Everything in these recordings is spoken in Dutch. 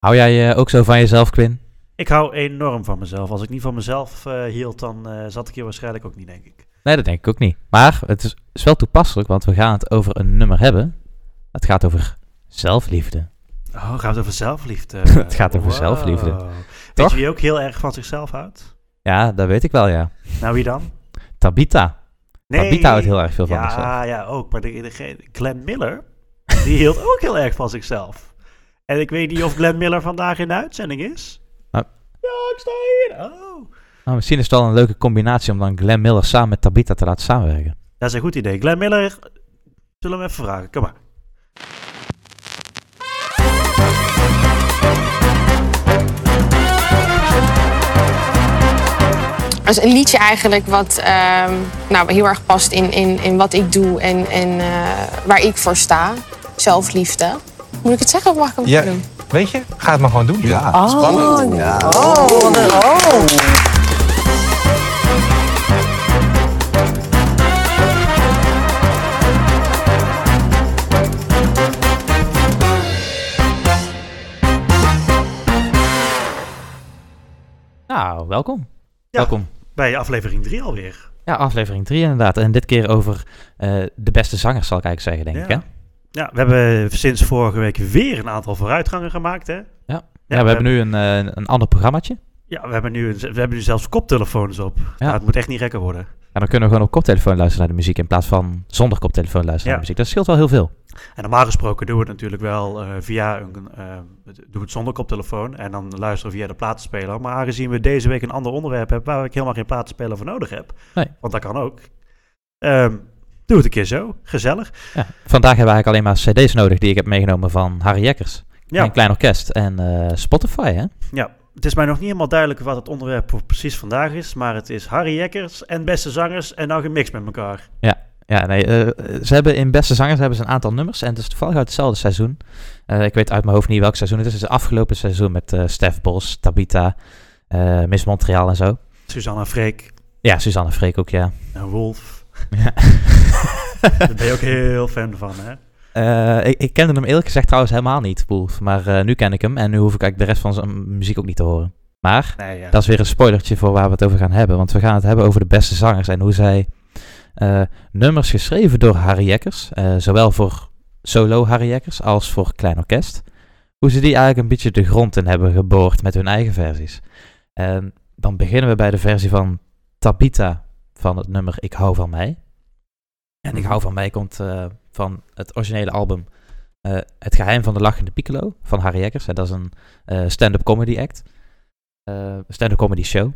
Hou jij eh, ook zo van jezelf, Quinn? Ik hou enorm van mezelf. Als ik niet van mezelf eh, hield, dan eh, zat ik hier waarschijnlijk ook niet, denk ik. Nee, dat denk ik ook niet. Maar het is, is wel toepasselijk, want we gaan het over een nummer hebben. Het gaat over zelfliefde. Oh, gaat het over zelfliefde? Het gaat over zelfliefde. Weet Toch? je wie ook heel erg van zichzelf houdt? Ja, dat weet ik wel, ja. Nou, wie dan? Tabita. Tabita houdt heel erg veel van ja, zichzelf. Ja, ook. Maar de, de, Glenn Miller, die hield ook heel erg van zichzelf. En ik weet niet of Glenn Miller vandaag in de uitzending is. Nou. Ja, ik sta hier. Oh. Nou, misschien is het wel een leuke combinatie om dan Glenn Miller samen met Tabita te laten samenwerken. Dat is een goed idee. Glenn Miller, zullen we hem even vragen? Kom maar. Dat is een liedje eigenlijk wat ehm, nou, heel erg past in, in, in wat ik doe en, en eh, waar ik voor sta. Zelfliefde. Moet ik het zeggen of mag ik het Ja, doen? weet je? Ga het maar gewoon doen. Ja, Oh, spannend. Ja. Oh, wat een- oh. Nou, welkom. Ja. Welkom. Bij aflevering 3 alweer. Ja, aflevering 3 inderdaad. En dit keer over eh, de beste zangers, zal ik eigenlijk zeggen, denk Ja. ik. Hè? Ja, we hebben sinds vorige week weer een aantal vooruitgangen gemaakt, hè? Ja, we hebben nu een, eh, een ander programmaatje. Ja, we hebben nu, een- we hebben nu zelfs koptelefoons op. Ja. het moet echt niet gekker worden. En dan kunnen we gewoon op koptelefoon luisteren naar de muziek in plaats van zonder koptelefoon luisteren naar de Ja. muziek. Dat scheelt wel heel veel. En normaal gesproken doen we het natuurlijk wel eh, via een, eh doen we het zonder koptelefoon en dan luisteren we via de platenspeler. Maar aangezien we deze week een ander onderwerp hebben waar ik helemaal geen platenspeler voor nodig heb, Nee. want dat kan ook, ehm doen we het een keer zo. Gezellig. Ja. Vandaag hebben we eigenlijk alleen maar cd's nodig die ik heb meegenomen van Harry Jekkers. Ja. Een klein orkest en eh, Spotify, hè? Ja, het is mij nog niet helemaal duidelijk wat het onderwerp precies vandaag is, maar het is Harry Jekkers en beste zangers en nou gemixt met elkaar. Ja, nee, eh, ze hebben in Beste Zangers hebben ze een aantal nummers en het is toevallig uit hetzelfde seizoen. Eh, ik weet uit mijn hoofd niet welk seizoen het is. Het is het afgelopen seizoen met eh Stef Bos, Tabita, Miss Montreal en zo. Susanna Freek Ja, Suzanne Freek ook, ja. en Wolf. Ja. Daar ben je ook heel fan van, hè? Eh, ik, ik kende hem eerlijk gezegd trouwens helemaal niet, Wolf. Maar eh, nu ken ik hem en nu hoef ik eigenlijk de rest van zijn muziek ook niet te horen. Maar Nee, ja. dat is weer een spoilertje voor waar we het over gaan hebben. Want we gaan het hebben over de beste zangers en hoe zij eh, nummers geschreven door Harry Jekkers, zowel voor solo Harry Jekkers als voor klein orkest, hoe ze die eigenlijk een beetje de grond in hebben geboord met hun eigen versies. Dan beginnen we bij de versie van Tabita van het nummer Ik hou van mij. En Ik hou van mij komt eh, van het originele album eh, Het geheim van de lachende piccolo van Harry Jekkers. En dat is een eh, stand-up comedy act. Stand-up comedy show.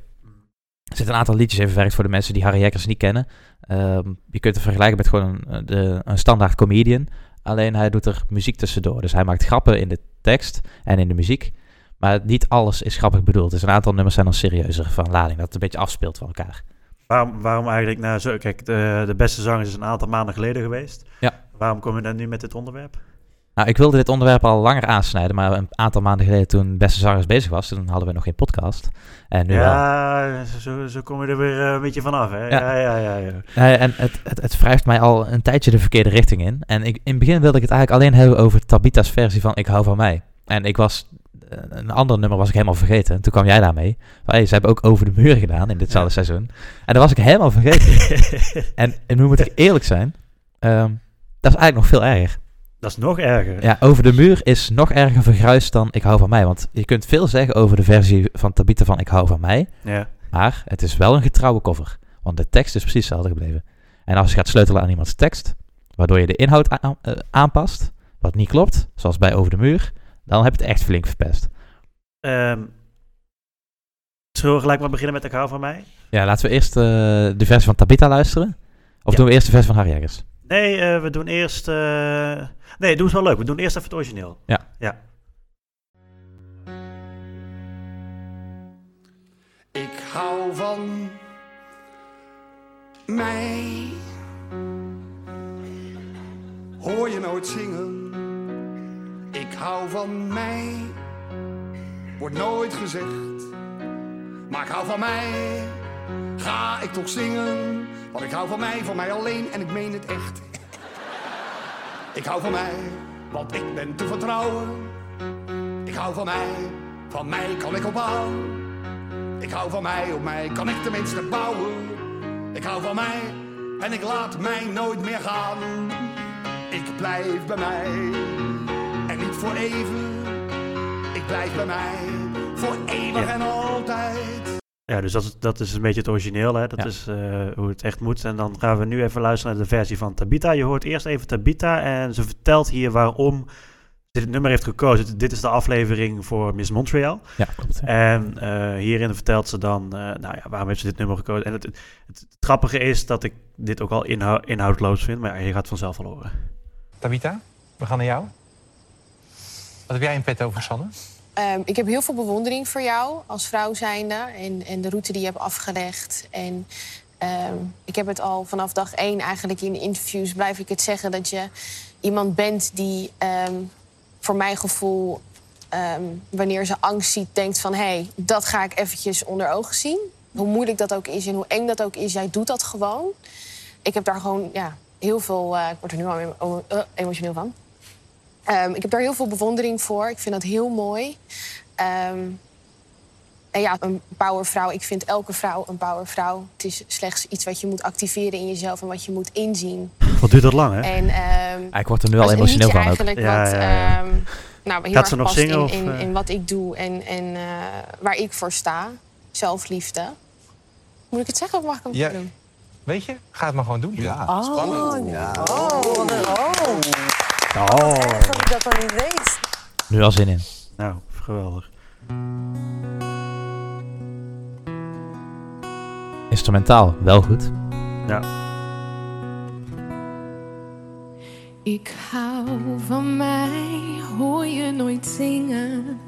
Er zitten een aantal liedjes in verwerkt voor de mensen die Harry Jekkers niet kennen. Ehm, je kunt het vergelijken met gewoon een, de, een standaard comedian. Alleen hij doet er muziek tussendoor. Dus hij maakt grappen in de tekst en in de muziek. Maar niet alles is grappig bedoeld. Dus een aantal nummers zijn dan serieuzer van lading. Dat het een beetje afspeelt van elkaar. Waarom, waarom eigenlijk, nou zo, kijk, de, de beste zangers is een aantal maanden geleden geweest. Ja. Waarom kom je dan nu met dit onderwerp? Nou, ik wilde dit onderwerp al langer aansnijden. Maar een aantal maanden geleden toen Beste Zangers bezig was. Toen hadden we nog geen podcast. En nu wel. ja, zo, zo kom je er weer eh, een beetje vanaf, hè? Ja. Ja, ja, ja. en het, het, het wrijft mij al een tijdje de verkeerde richting in. En ik, in het begin wilde ik het eigenlijk alleen hebben over Tabita's versie van Ik hou van mij. En ik was, een ander nummer was ik helemaal vergeten. En toen kwam jij daarmee. Van, hey, ze hebben ook Over de Muur gedaan in ditzelfde seizoen. En dat was ik helemaal vergeten. en, en nu moet ik eerlijk zijn, ehm, dat is eigenlijk nog veel erger. Dat is nog erger. Ja, Over de Muur is nog erger vergruist dan Ik hou van mij. Want je kunt veel zeggen over de versie van Tabita van Ik hou van mij. Ja. Maar het is wel een getrouwe cover. Want de tekst is precies hetzelfde gebleven. En als je gaat sleutelen aan iemands tekst, waardoor je de inhoud eh, aanpast, wat niet klopt, zoals bij Over de Muur, dan heb je het echt flink verpest. Ehm, zullen we gelijk maar beginnen met Ik hou van mij? Ja, laten we eerst eh, de versie van Tabita luisteren. Of Ja. doen we eerst de versie van Harry Jekkers? Nee, eh, we doen eerst... eh, Nee, doe het wel leuk. We doen eerst even het origineel. Ja. Ja. Ik hou van mij. Hoor je nooit zingen? Ik hou van mij. Wordt nooit gezegd. Maar ik hou van mij. Ga ik toch zingen? Want ik hou van mij, van mij alleen en ik meen het echt. Ik hou van mij, want ik ben te vertrouwen. Ik hou van mij, van mij kan ik op aan. Ik hou van mij, op mij kan ik tenminste bouwen. Ik hou van mij en ik laat mij nooit meer gaan. Ik blijf bij mij voor even. Ik blijf bij mij voor eeuwig Ja. en altijd. Ja, dus dat is, dat is een beetje het origineel, hè? dat Ja. is eh, hoe het echt moet. En dan gaan we nu even luisteren naar de versie van Tabita. Je hoort eerst even Tabita en ze vertelt hier waarom ze dit nummer heeft gekozen. Dit is de aflevering voor Miss Montreal. Ja, klopt. ja. En eh, hierin vertelt ze dan, eh, nou ja, waarom heeft ze dit nummer gekozen. En het, het, het grappige is dat ik dit ook al inhou inhoudloos vind, maar ja, je gaat het vanzelf al horen. Tabita, we gaan naar jou. Wat heb jij in petto voor Sanne? Ehm, ik heb heel veel bewondering voor jou als vrouw zijnde en, en de route die je hebt afgelegd. En ehm, ik heb het al vanaf dag één eigenlijk in interviews blijf ik het zeggen dat je iemand bent die ehm, voor mijn gevoel, wanneer ze angst ziet, denkt van hé, hey, dat ga ik eventjes onder ogen zien. Hoe moeilijk dat ook is en hoe eng dat ook is, jij doet dat gewoon. Ik heb daar gewoon ja, heel veel, eh, ik word er nu al eh, emotioneel van. Ehm, ik heb daar heel veel bewondering voor. Ik vind dat heel mooi. Ehm, en ja, een powervrouw. Ik vind elke vrouw een powervrouw. Het is slechts iets wat je moet activeren in jezelf en wat je moet inzien. Wat duurt dat lang, hè? En ehm Ja, ik word er nu al een emotioneel van ook. eigenlijk Ja, wat, ja, ja. ehm, nou, heel Gaat erg nog past zingen, in, of, in, eh? in wat ik doe en, en eh, waar ik voor sta. Zelfliefde. Moet ik het zeggen of mag ik hem Ja. doen? Weet je, ga het maar gewoon doen. Ja, spannend. Ja. Oh, wat een- oh. Oh, dat ik dat dan niet weet. Nu al zin in. nou, geweldig. Instrumentaal, wel goed. Ja, Ik hou van mij, hoor je nooit zingen.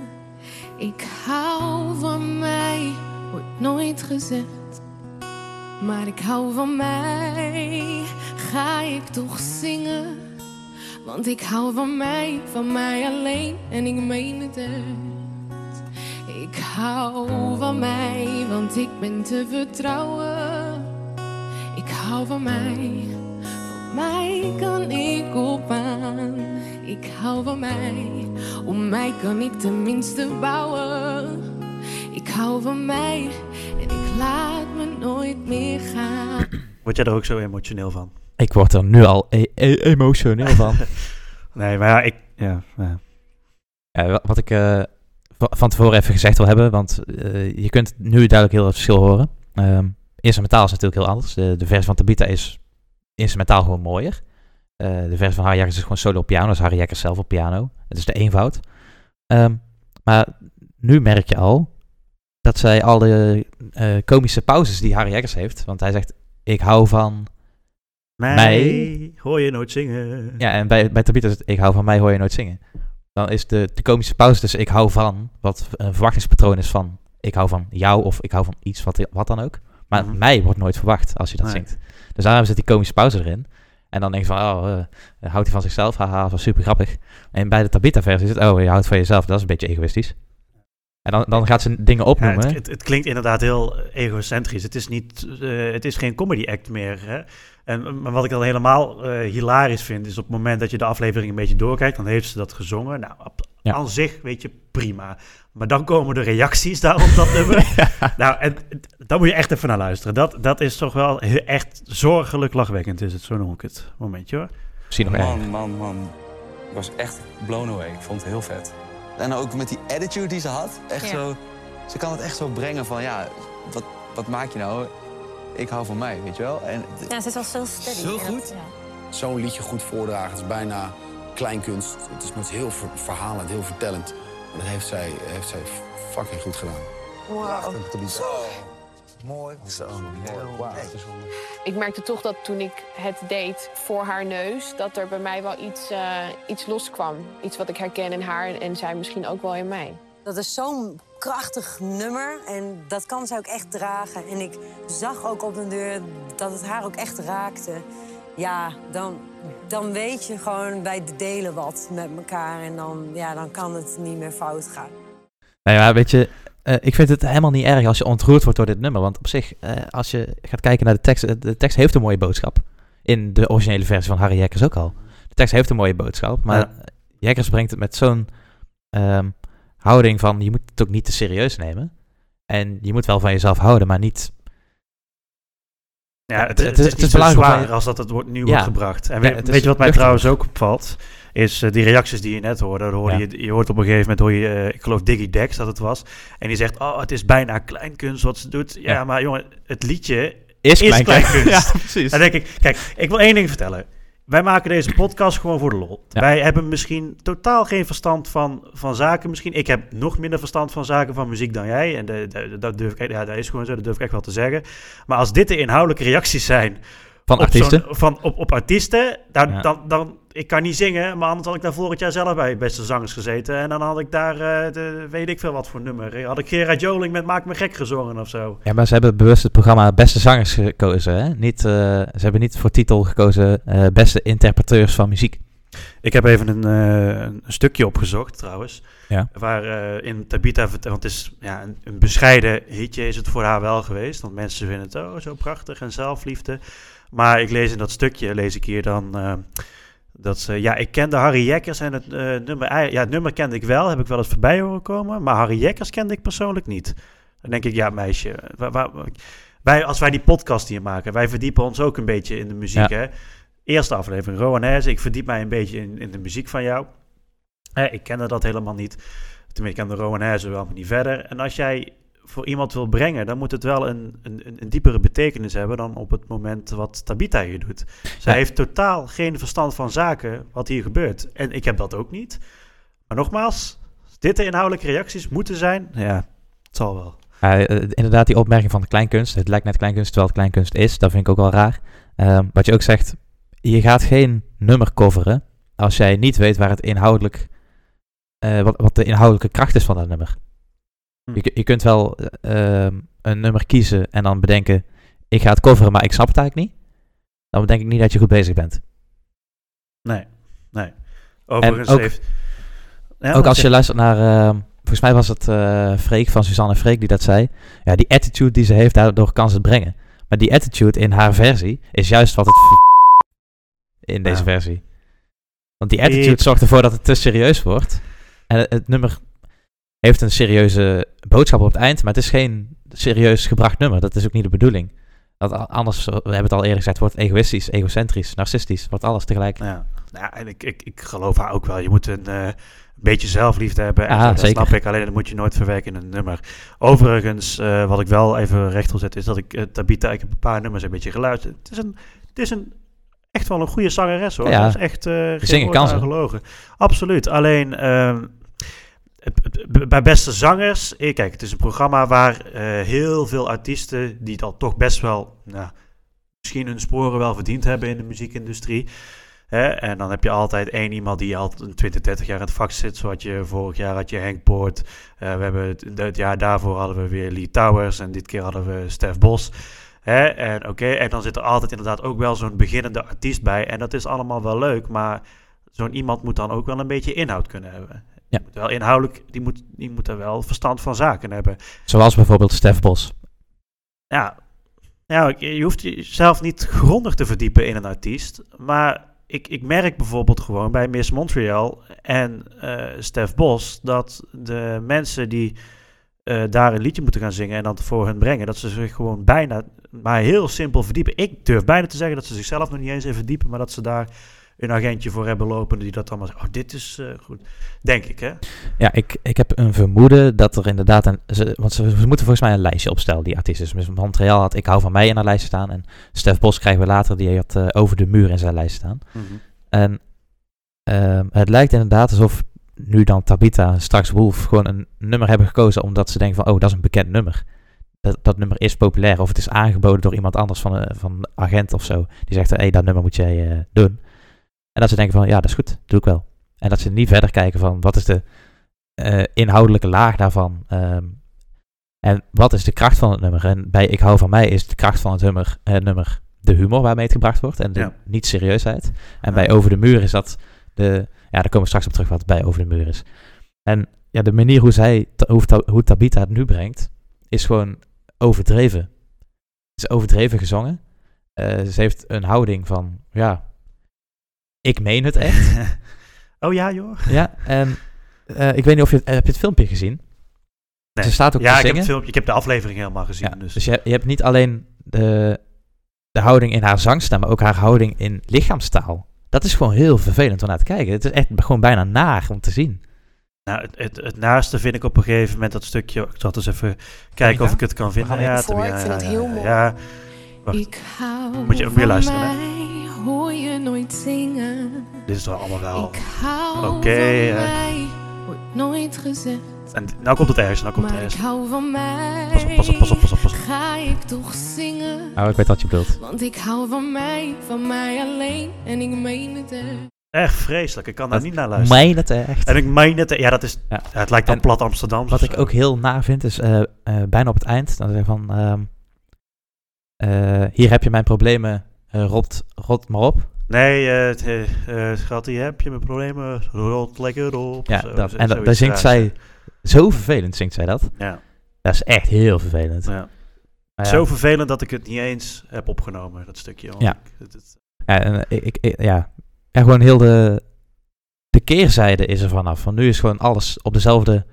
Ik hou van mij, wordt nooit gezegd. Maar ik hou van mij, ga ik toch zingen. Want ik hou van mij, van mij alleen en ik meen het. Ik hou van mij, want ik ben te vertrouwen. Ik hou van mij. Voor mij kan ik op. Ik hou van mij. Om mij kan ik tenminste bouwen. Ik hou van mij en ik laat me nooit meer gaan. word jij er ook zo emotioneel van? Ik word er nu al e- e- emotioneel van. Nee, maar ja, ik... Ja, ja. Ja, wa- wat ik eh, va- van tevoren even gezegd wil hebben, want eh, je kunt nu duidelijk heel het verschil horen. Ehm instrumentaal is natuurlijk heel anders. De, de versie van Tabita is instrumentaal gewoon mooier. Eh, de versie van Harry Jekkers is gewoon solo op piano, dus Harry Jekkers zelf op piano. Het is de eenvoud. Ehm, maar nu merk je al dat zij al de komische pauzes die Harry Jekkers heeft, want hij zegt, ik hou van... Mij, Mij? hoor je nooit zingen. Ja, en bij, bij Tabita is het, ik hou van mij hoor je nooit zingen. Dan is de, de komische pauze tussen ik hou van, wat een verwachtingspatroon is van ik hou van jou of ik hou van iets, wat, wat dan ook. Maar Mhm. mij wordt nooit verwacht als je dat Nee. zingt. Dus daarom zit die komische pauze erin. En dan denk je van, oh, eh, houdt hij van zichzelf? Haha, dat was super grappig. En bij de Tabita-versie is het, oh, je houdt van jezelf. Dat is een beetje egoïstisch. En dan, dan gaat ze dingen Ja, opnoemen. het, het, het klinkt inderdaad heel egocentrisch. Het is, niet, eh, het is geen comedy act meer. Hè? En, maar wat ik dan helemaal eh, hilarisch vind, is op het moment dat je de aflevering een beetje doorkijkt, dan heeft ze dat gezongen. Nou, op, Ja. aan zich, weet je, prima. Maar dan komen de reacties daar op dat nummer. Nou, en daar moet je echt even naar luisteren. Dat, dat is toch wel echt zorgelijk lachwekkend, is het, zo noem ik het momentje hoor. Misschien nog. Man, man, man. Ik was echt blown away. Ik vond het heel vet. En ook met die attitude die ze had. Echt Ja. zo, ze kan het echt zo brengen van, ja, wat, wat maak je nou? Ik hou van mij, weet je wel? En Ja, ze is wel zo steady. Zo goed. ja. zo'n liedje goed voordragen. Het is bijna kleinkunst. Het is met heel ver- verhalend, heel vertellend. En dat heeft zij, heeft zij fucking goed gedaan. Wow. Mooi. Zo mooi. Ik merkte toch dat toen ik het deed voor haar neus, dat er bij mij wel iets, eh, iets loskwam. Iets wat ik herken in haar en, zij misschien ook wel in mij. Dat is zo'n krachtig nummer en dat kan ze ook echt dragen. En ik zag ook op de deur dat het haar ook echt raakte. Ja, dan, dan weet je gewoon, wij delen wat met elkaar. En dan, ja, dan kan het niet meer fout gaan. Nou ja, weet je, eh, ik vind het helemaal niet erg als je ontroerd wordt door dit nummer. Want op zich, eh, als je gaat kijken naar de tekst, eh, de tekst heeft een mooie boodschap. In de originele versie van Harry Jekkers ook al. De tekst heeft een mooie boodschap, maar Ja. Jekkers brengt het met zo'n ehm, houding van je moet het ook niet te serieus nemen. En je moet wel van jezelf houden, maar niet... Ja, het, het- het, het is is zwaar als dat het wordt, nu Ja. wordt gebracht. En Ja, weet, is je wat mij luchtig. trouwens ook opvalt? Is eh, die reacties die je net hoorde. Ja. je, je hoort op een gegeven moment, hoor je, eh, ik geloof Diggy Dex dat het was. En die zegt, oh, het is bijna kleinkunst wat ze doet. Ja, Ja. maar jongen, het liedje Is, is kleinkunst. ja, precies. Dan denk ik, kijk, ik wil één ding vertellen. Wij maken deze podcast gewoon voor de lol. Ja. Wij hebben misschien totaal geen verstand van, van zaken. Misschien, ik heb nog minder verstand van zaken van muziek dan jij. En dat, durf ik, ja, dat is gewoon zo, dat durf ik echt wel te zeggen. Maar als dit de inhoudelijke reacties zijn Van op, artiesten. van, op, op artiesten, dan, Ja. dan, dan, ik kan niet zingen, maar anders had ik daar vorig jaar zelf bij Beste Zangers gezeten. En dan had ik daar, eh, de, weet ik veel wat voor nummer. Had ik Gerard Joling met Maak me gek gezongen of zo. Ja, maar ze hebben bewust het programma Beste Zangers gekozen. Hè? Niet, eh, ze hebben niet voor titel gekozen eh, Beste Interpreteurs van Muziek. Ik heb even een, een stukje opgezocht trouwens. Ja. Waar eh, in Tabita, want het is ja, een, een bescheiden hitje is het voor haar wel geweest. Want mensen vinden het oh, zo prachtig en zelfliefde. Maar ik lees in dat stukje, lees ik hier dan, eh, dat ze, ja, ik kende Harry Jekkers en het eh, nummer, ja, het nummer kende ik wel, heb ik wel eens voorbij horen komen. Maar Harry Jekkers kende ik persoonlijk niet. Dan denk ik, ja meisje, waar, waar- wij, als wij die podcast hier maken, wij verdiepen ons ook een beetje in de muziek, Ja. hè. Eerste aflevering, Rowan ik verdiep mij een beetje in, in de muziek van jou. Eh, ik kende dat helemaal niet. Tenminste, ik kende Rowan wel, maar niet verder. En als jij voor iemand wil brengen, dan moet het wel een, een, een- diepere betekenis hebben dan op het moment wat Tabita hier doet. Zij Ja. heeft totaal geen verstand van zaken wat hier gebeurt. En ik heb dat ook niet. Maar nogmaals, als dit de inhoudelijke reacties moeten zijn, ja, het zal wel. Eh, inderdaad, die opmerking van de kleinkunst. Het lijkt net kleinkunst, terwijl het kleinkunst is. Dat vind ik ook wel raar. Ehm, wat je ook zegt, je gaat geen nummer coveren als jij niet weet waar het inhoudelijk, eh, wat, wat de inhoudelijke kracht is van dat nummer. Je, je kunt wel eh, ehm, een nummer kiezen en dan bedenken, ik ga het coveren, maar ik snap het eigenlijk niet. Dan denk ik niet dat je goed bezig bent. Nee, nee. Overigens ook- heeft... Ja, ook als je luistert naar, ehm, volgens mij was het eh Freek van Suzanne Freek die dat zei. Ja, die attitude die ze heeft, daardoor kan ze het brengen. Maar die attitude in haar versie is juist wat het in deze Ja. versie. Want die attitude zorgt ervoor dat het te serieus wordt. En het, het nummer heeft een serieuze boodschap op het eind, maar het is geen serieus gebracht nummer. Dat is ook niet de bedoeling. Dat anders, we hebben het al eerder gezegd, wordt egoïstisch, egocentrisch, narcistisch, wordt alles tegelijk. Ja, nou, en ik, ik, ik geloof haar ook wel. Je moet een eh, beetje zelfliefde hebben. En Ja, zo, dat zeker. snap ik. Alleen dat moet je nooit verwerken in een nummer. Overigens, eh, wat ik wel even recht wil zetten, is dat ik eh, Tabita, ik heb een paar nummers een beetje geluisterd. Het is een, het is een echt wel een goede zangeres hoor. Ja. Dat is echt eh geen zingen woord kan ze. aan gelogen. Absoluut. Alleen ehm, bij beste zangers, eh, kijk, het is een programma waar eh, heel veel artiesten die dan toch best wel, nou, misschien hun sporen wel verdiend hebben in de muziekindustrie. Hè? En dan heb je altijd één iemand die al 20, 30 jaar in het vak zit. Zo had je vorig jaar had je Henk Poort. Eh, we hebben het, het jaar daarvoor hadden we weer Lee Towers. En dit keer hadden we Stef Bos. Hè? En oké, en dan zit er altijd inderdaad ook wel zo'n beginnende artiest bij. En dat is allemaal wel leuk, maar zo'n iemand moet dan ook wel een beetje inhoud kunnen hebben. Die moet wel inhoudelijk, die moet, die moet er wel verstand van zaken hebben. Zoals bijvoorbeeld Stef Bos. Ja, ja, je hoeft jezelf niet grondig te verdiepen in een artiest. Maar ik, ik merk bijvoorbeeld gewoon bij Miss Montreal en eh Stef Bos... dat de mensen die eh, daar een liedje moeten gaan zingen en dan voor hun brengen... dat ze zich gewoon bijna maar heel simpel verdiepen. Ik durf bijna te zeggen dat ze zichzelf nog niet eens in verdiepen... maar dat ze daar een agentje voor hebben lopen die dat allemaal zegt. Oh, dit is eh, goed. Denk ik, hè? Ja, ik, ik heb een vermoeden dat er inderdaad een... Ze, want ze, ze moeten volgens mij een lijstje opstellen, die artiesten. Dus Montreal had Ik hou van mij in haar lijst staan. En Stef Bos krijgen we later, die had eh, Over de muur in zijn lijst staan. En ehm, het lijkt inderdaad alsof nu dan Tabita straks Wolf gewoon een nummer hebben gekozen omdat ze denken van, oh, dat is een bekend nummer. Dat, dat nummer is populair of het is aangeboden door iemand anders van een, van een agent of zo. Die zegt, hé, hey, dat nummer moet jij eh, doen. En dat ze denken van, ja, dat is goed, doe ik wel. En dat ze niet verder kijken van, wat is de eh, inhoudelijke laag daarvan? Ehm, en wat is de kracht van het nummer? En bij Ik hou van mij is de kracht van het nummer, nummer de humor waarmee het gebracht wordt en de Ja. niet-serieusheid. En Ja. bij Over de Muur is dat de... Ja, daar komen we straks op terug wat bij Over de Muur is. En ja, de manier hoe zij, hoe, hoe Tabita het nu brengt, is gewoon overdreven. Het is overdreven gezongen. Eh, ze heeft een houding van, ja, ik meen het echt. oh ja, joh. ja, en eh, ik weet niet of je, het- heb je het filmpje gezien? Nee. Ze staat ook ja, te ik heb, zingen. het filmpje, ik heb de aflevering helemaal gezien. Ja, dus. dus je, je hebt niet alleen de, de houding in haar zangstem, maar ook haar houding in lichaamstaal. Dat is gewoon heel vervelend om naar te kijken. Het is echt gewoon bijna naar om te zien. Nou, het, het, het naaste vind ik op een gegeven moment dat stukje. Ik zal eens even kijken of ik het kan vinden. Ja, ik ja, het ja, heel ja, mooi. Ja, Wacht. Ik Moet je ook weer luisteren, hè? Mij, hoor je nooit zingen. dit is wel allemaal wel. Ik hou Oké, van mij, wordt nooit gezegd. En nou komt het ergens, nou komt het Maar ik ergens. hou van mij. Pas op, pas op, pas op, pas op, pas op. Ga ik toch zingen? Nou, ik weet wat je bedoelt. Want ik hou van mij, van mij alleen. En ik meen het echt. Echt vreselijk, ik kan daar Dat- niet naar luisteren. Meen het echt. En ik meen het, ja, dat is. Ja. Ja, het lijkt dan En plat Amsterdam. Wat ik ook heel naar vind, is eh, eh, bijna op het eind. Dan zeg je van, ehm, eh, hier heb je mijn problemen, rot, rot maar op. Nee, eh, het, eh, eh, schat, hier heb je mijn problemen. Rot lekker op. Ja, Zo- dat, en dat, daar zingt zij, zo vervelend zingt zij dat. Ja, Dat is echt heel vervelend. ja. Zo vervelend dat ik het niet eens heb opgenomen, dat stukje. Ja. ik- het- het- Ja, en, eh, ik, ik, ja. En gewoon heel de, de keerzijde is er vanaf. Van nu is gewoon alles op dezelfde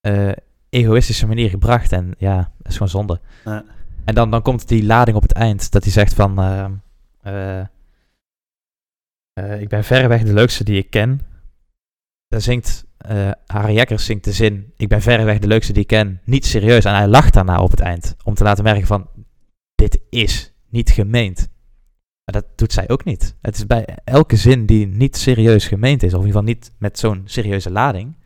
eh, egoïstische manier gebracht. En ja, dat is gewoon zonde. Ja. En dan, dan komt die lading op het eind. Dat hij zegt van... ehm, eh, eh, ik ben verreweg de leukste die ik ken. Dan zingt eh Harry Jekkers zingt de zin... Ik ben verreweg de leukste die ik ken. Niet serieus. En hij lacht daarna op het eind. Om te laten merken van... Dit is niet gemeend. Maar dat doet zij ook niet. Het is bij elke zin die niet serieus gemeend is, of in ieder geval niet met zo'n serieuze lading,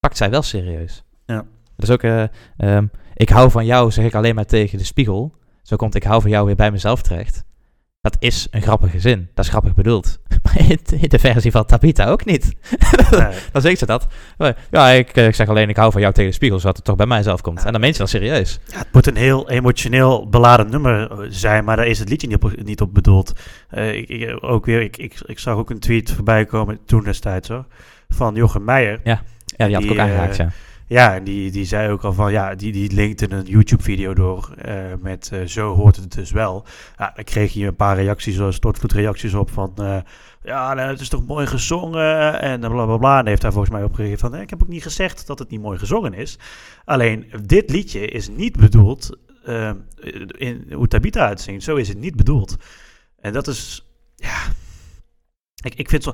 pakt zij wel serieus. Ja. Dat is ook, eh, ehm, ik hou van jou, zeg ik alleen maar tegen de spiegel. Zo komt ik hou van jou weer bij mezelf terecht. Dat is een grappige zin. Dat is grappig bedoeld. Maar in, de versie van Tabita ook niet. Nee. dan zegt ze dat. Ja, ik, eh, ik zeg alleen ik hou van jou tegen de spiegel, zodat het toch bij mijzelf komt. Ja. En dan meent ze dat serieus. Ja, het moet een heel emotioneel beladen nummer eh, zijn, maar daar is het liedje niet op, niet op bedoeld. Eh, ik, ik, ook weer, ik, ik, ik zag ook een tweet voorbij komen toen destijds hoor, van Jochem Meijer. Ja, die had ik ook aangeraakt, ja. Ja, en die, die zei ook al van, ja, die, die linkte een YouTube-video door eh, met eh, zo hoort het dus wel. Ja, dan kreeg hij een paar reacties, zoals stortvloedreacties op van, eh, ja, nou, het is toch mooi gezongen en bla bla bla. En heeft hij volgens mij opgegeven van, eh, ik heb ook niet gezegd dat het niet mooi gezongen is. Alleen, dit liedje is niet bedoeld in hoe Tabita uitzingt. Zo is het niet bedoeld. En dat is, ja, ik, ik vind zo,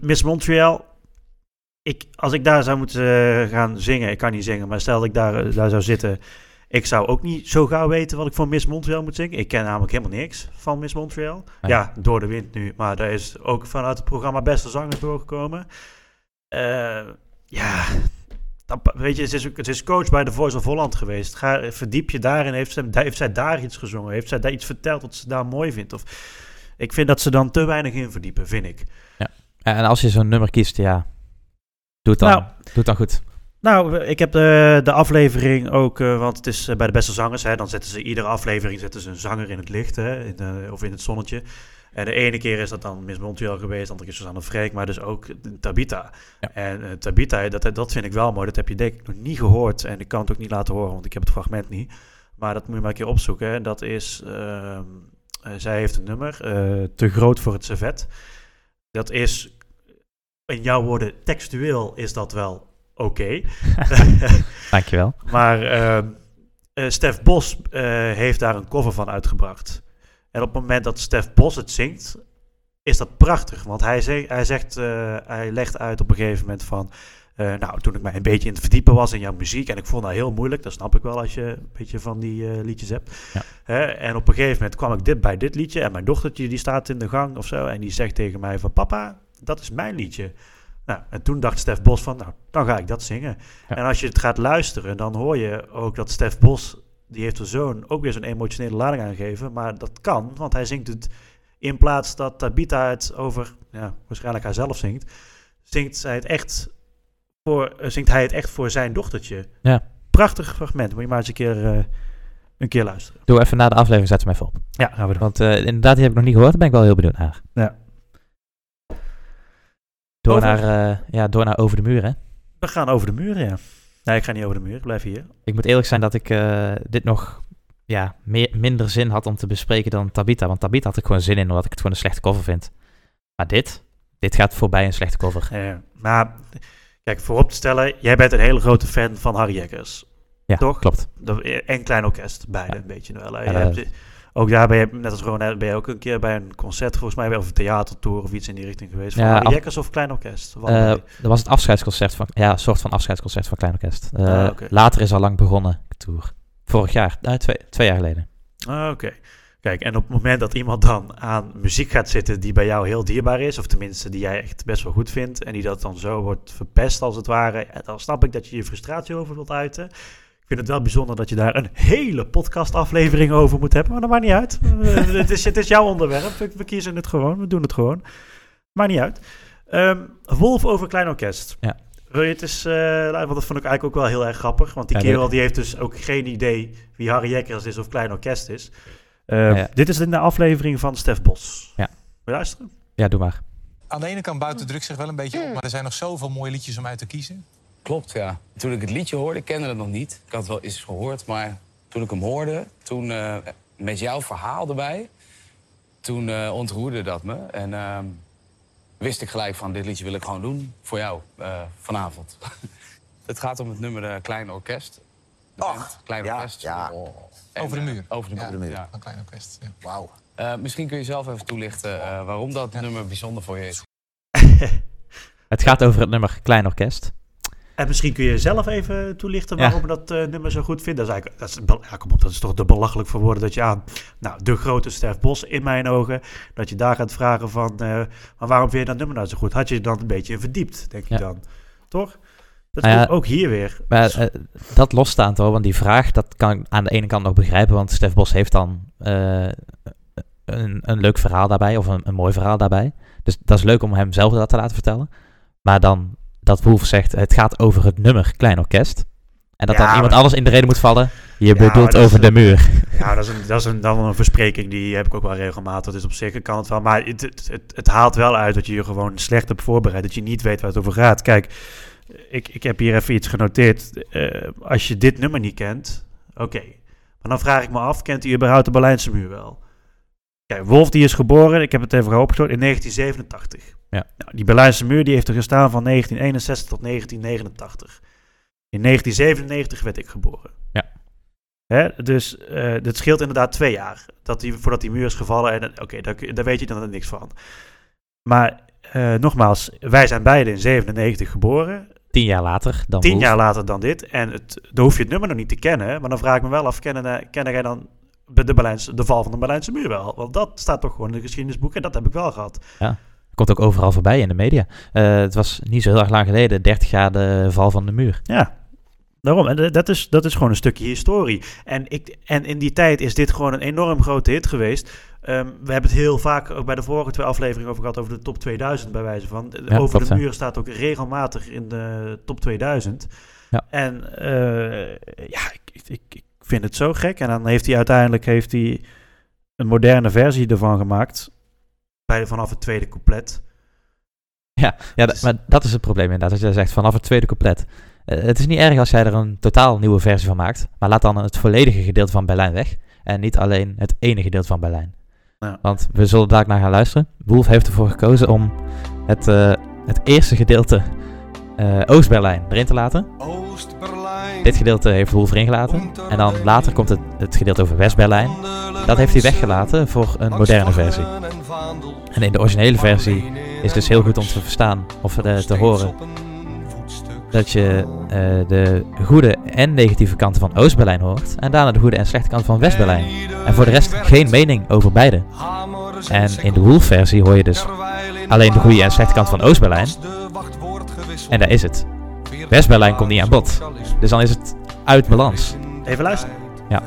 Miss Montreal, ik, als ik daar zou moeten eh, gaan zingen, ik kan niet zingen, maar stel dat ik daar, eh, daar zou zitten, ik zou ook niet zo gauw weten wat ik voor Miss Montreal moet zingen. Ik ken namelijk helemaal niks van Miss Montreal. Nee. Ja, door de wind nu, maar daar is ook vanuit het programma Beste Zangers doorgekomen. Eh, ja, weet je, het is, het is coach bij The Voice of Holland geweest. Ga, verdiep je daarin. Heeft, ze, heeft zij daar iets gezongen? Heeft zij daar iets verteld wat ze daar mooi vindt? Of, ik vind dat ze dan te weinig in verdiepen, vind ik. Ja, En als je zo'n nummer kiest, ja, doe het dan, Nou. doe dan goed. Nou, ik heb de, de aflevering ook, eh, want het is eh, bij de beste zangers, hè, dan zetten ze iedere aflevering zetten ze een zanger in het licht, hè, in, eh, of in het zonnetje. En de ene keer is dat dan Miss Montreal geweest, de andere keer is Susanne Freek, maar dus ook Tabita. Ja. En eh, Tabita, dat, dat vind ik wel mooi, dat heb je denk ik nog niet gehoord en ik kan het ook niet laten horen, want ik heb het fragment niet. Maar dat moet je maar een keer opzoeken. hè. Dat is, ehm, eh, zij heeft een nummer, eh, Te groot voor het servet. Dat is, in jouw woorden, textueel is dat wel oké. Dankjewel. Maar eh, Stef Bos eh, heeft daar een cover van uitgebracht. En op het moment dat Stef Bos het zingt, is dat prachtig. Want hij, zegt, hij, zegt, eh, hij legt uit op een gegeven moment van... nou, toen ik mij een beetje in het verdiepen was in jouw muziek... en ik vond dat heel moeilijk, dat snap ik wel als je een beetje van die liedjes hebt. Ja. En op een gegeven moment kwam ik dit bij dit liedje... en mijn dochtertje die staat in de gang of zo... en die zegt tegen mij van... papa, dat is mijn liedje. Nou, en toen dacht Stef Bos van... nou, dan ga ik dat zingen. Ja. En als je het gaat luisteren, dan hoor je ook dat Stef Bos, die heeft er zo'n, ook weer zo'n emotionele lading aangegeven. Maar dat kan, want hij zingt het in plaats dat Tabita het over, ja, waarschijnlijk hij zelf zingt, zingt, zij het echt voor, eh, zingt hij het echt voor zijn dochtertje. Ja. Prachtig fragment, moet je maar eens een keer, eh, een keer luisteren. Doe even na de aflevering, zet hem even op. Ja, gaan we doen. Want eh, inderdaad, die heb ik nog niet gehoord. Daar ben ik wel heel benieuwd naar. Ja. Door, Over? naar, eh, ja, door naar Over de Muur, hè. We gaan over de muren, ja. Nee, ik ga niet over de muur, ik blijf hier. Ik moet eerlijk zijn dat ik eh, dit nog ja, meer, minder zin had om te bespreken dan Tabita. Want Tabita had ik gewoon zin in, omdat ik het gewoon een slechte cover vind. Maar dit, dit gaat voorbij een slechte cover. Maar Kijk, voorop te stellen, jij bent een hele grote fan van Harry Jekkers. Ja, Toch? klopt. En Klein Orkest, beide Ja. een beetje wel. Ja, Je dat- hebt- ook daar ben je, net als Ron, ben je ook een keer bij een concert, volgens mij, of een theatertour of iets in die richting geweest. Van Ja, af- Jekkers of Klein Orkest? Wat Eh, dat was het afscheidsconcert van, ja, een soort van afscheidsconcert van Klein Orkest. Eh, Ah. Later is al lang begonnen, de tour. Vorig jaar, eh, twee, twee jaar geleden. Ah, Oké. Kijk, en op het moment dat iemand dan aan muziek gaat zitten die bij jou heel dierbaar is, of tenminste die jij echt best wel goed vindt, en die dat dan zo wordt verpest als het ware, dan snap ik dat je je frustratie over wilt uiten. Ik vind het wel bijzonder dat je daar een hele podcastaflevering over moet hebben, maar dat maakt niet uit. Eh, het, is, het is jouw onderwerp, we, we kiezen het gewoon, we doen het gewoon. Maakt niet uit. Ehm, Wolf over Klein Orkest. Ja. Wil je het eens, eh, want dat vond ik eigenlijk ook wel heel erg grappig, want die Ja, kerel die heeft dus ook geen idee wie Harry Jekkers is of Klein Orkest is. Eh, Ja, ja. Dit is in de aflevering van Stef Bos. Ja. Wil je luisteren? Ja, doe maar. Aan de ene kant buiten druk zich wel een beetje op, maar er zijn nog zoveel mooie liedjes om uit te kiezen. Klopt, ja. Toen ik het liedje hoorde, ik kende het nog niet. Ik had het wel eens gehoord, maar toen ik hem hoorde, toen eh, met jouw verhaal erbij, toen eh, ontroerde dat me. En ehm, wist ik gelijk van, dit liedje wil ik gewoon doen voor jou eh, vanavond. het gaat om het nummer eh, Klein Orkest. De band, Klein ja, Orkest. ja. En, Over de eh, muur. over de Ja, muur, ja. Van Klein Orkest. Ja. Wauw. Eh, misschien kun je zelf even toelichten eh, waarom dat nummer bijzonder voor je is. Het gaat over het nummer Klein Orkest. En misschien kun je zelf even toelichten waarom je dat eh, nummer zo goed vindt. Dat is eigenlijk, dat is, bel- ja, kom op, dat is toch te belachelijk voor woorden dat je aan, nou, de grote Stef Bos in mijn ogen, dat je daar gaat vragen van, eh, maar waarom vind je dat nummer nou zo goed? Had je je dan een beetje verdiept, denk je Ja. dan? Toch? Dat Nou ja, ook, hier weer. Maar eh, dat losstaand hoor, want die vraag, dat kan ik aan de ene kant nog begrijpen, want Stef Bos heeft dan een, een leuk verhaal daarbij, of een, een mooi verhaal daarbij. Dus dat is leuk om hem zelf dat te laten vertellen. Maar dan dat Wolf zegt, het gaat over het nummer Klein Orkest. En dat Ja, dan iemand anders in de reden moet vallen. Je Ja, bedoelt dat over is de muur. Ja, dat is, een, dat is een, dan een verspreking, die heb ik ook wel regelmatig. Dus op zich kan het wel. Maar het, het, het, het haalt wel uit dat je je gewoon slecht hebt voorbereid. Dat je niet weet waar het over gaat. Kijk, ik, ik heb hier even iets genoteerd. Eh, als je dit nummer niet kent, oké. Maar dan vraag ik me af, kent u überhaupt de Berlijnse muur wel? Kijk, Wolf die is geboren, ik heb het even geopgezocht, in 1987. Ja. Nou, die Berlijnse muur die heeft er gestaan van 1961 tot 1989. In 1997 werd ik geboren. Ja. Hè? Dus eh dat scheelt inderdaad twee jaar dat die, voordat die muur is gevallen. En oké, daar, daar weet je dan niks van. Maar eh, nogmaals, wij zijn beide in 97 geboren. Tien jaar later dan Tien jaar later dan dit. En het, dan hoef je het nummer nog niet te kennen. Maar dan vraag ik me wel af, kennen, eh, kennen jij dan de, de, Berlijnse, de val van de Berlijnse muur wel? Want dat staat toch gewoon in de geschiedenisboek. En dat heb ik wel gehad. Komt ook overal voorbij in de media. Eh, het was niet zo heel erg lang geleden, 30 jaar de val van de muur. Ja, daarom. En eh, dat is, dat is gewoon een stukje historie. En, ik, en in die tijd is dit gewoon een enorm grote hit geweest. Ehm, we hebben het heel vaak ook bij de vorige twee afleveringen over gehad, over de top 2000 bij wijze van. Ja, over de muur staat ook regelmatig in de top 2000. Ja. En eh, ja, ik, ik, ik vind het zo gek. En dan heeft hij uiteindelijk heeft hij een moderne versie ervan gemaakt. Bij, vanaf het tweede couplet. Ja, ja Dus- dat- maar dat is het probleem inderdaad. Als jij zegt vanaf het tweede couplet. Eh, het is niet erg als jij er een totaal nieuwe versie van maakt. Maar laat dan het volledige gedeelte van Berlijn weg. En niet alleen het ene gedeelte van Berlijn. Ja. Want we zullen daar naar gaan luisteren. Wolf heeft ervoor gekozen om het, eh, het eerste gedeelte eh, Oost-Berlijn erin te laten. Oost-Berlijn. Dit gedeelte heeft Wolf erin gelaten. En dan later komt het, het gedeelte over West-Berlijn. Dat heeft hij weggelaten voor een moderne versie. En in de originele versie is dus heel goed om te verstaan of eh, te horen dat je eh, de goede en negatieve kanten van Oost-Berlijn hoort en daarna de goede en slechte kant van West-Berlijn. En voor de rest geen mening over beide. En in de Wolf-versie hoor je dus alleen de goede en slechte kant van Oost-Berlijn. En daar is het. West-Berlijn komt niet aan bod. Dus dan is het uit balans. Even luisteren. Ja.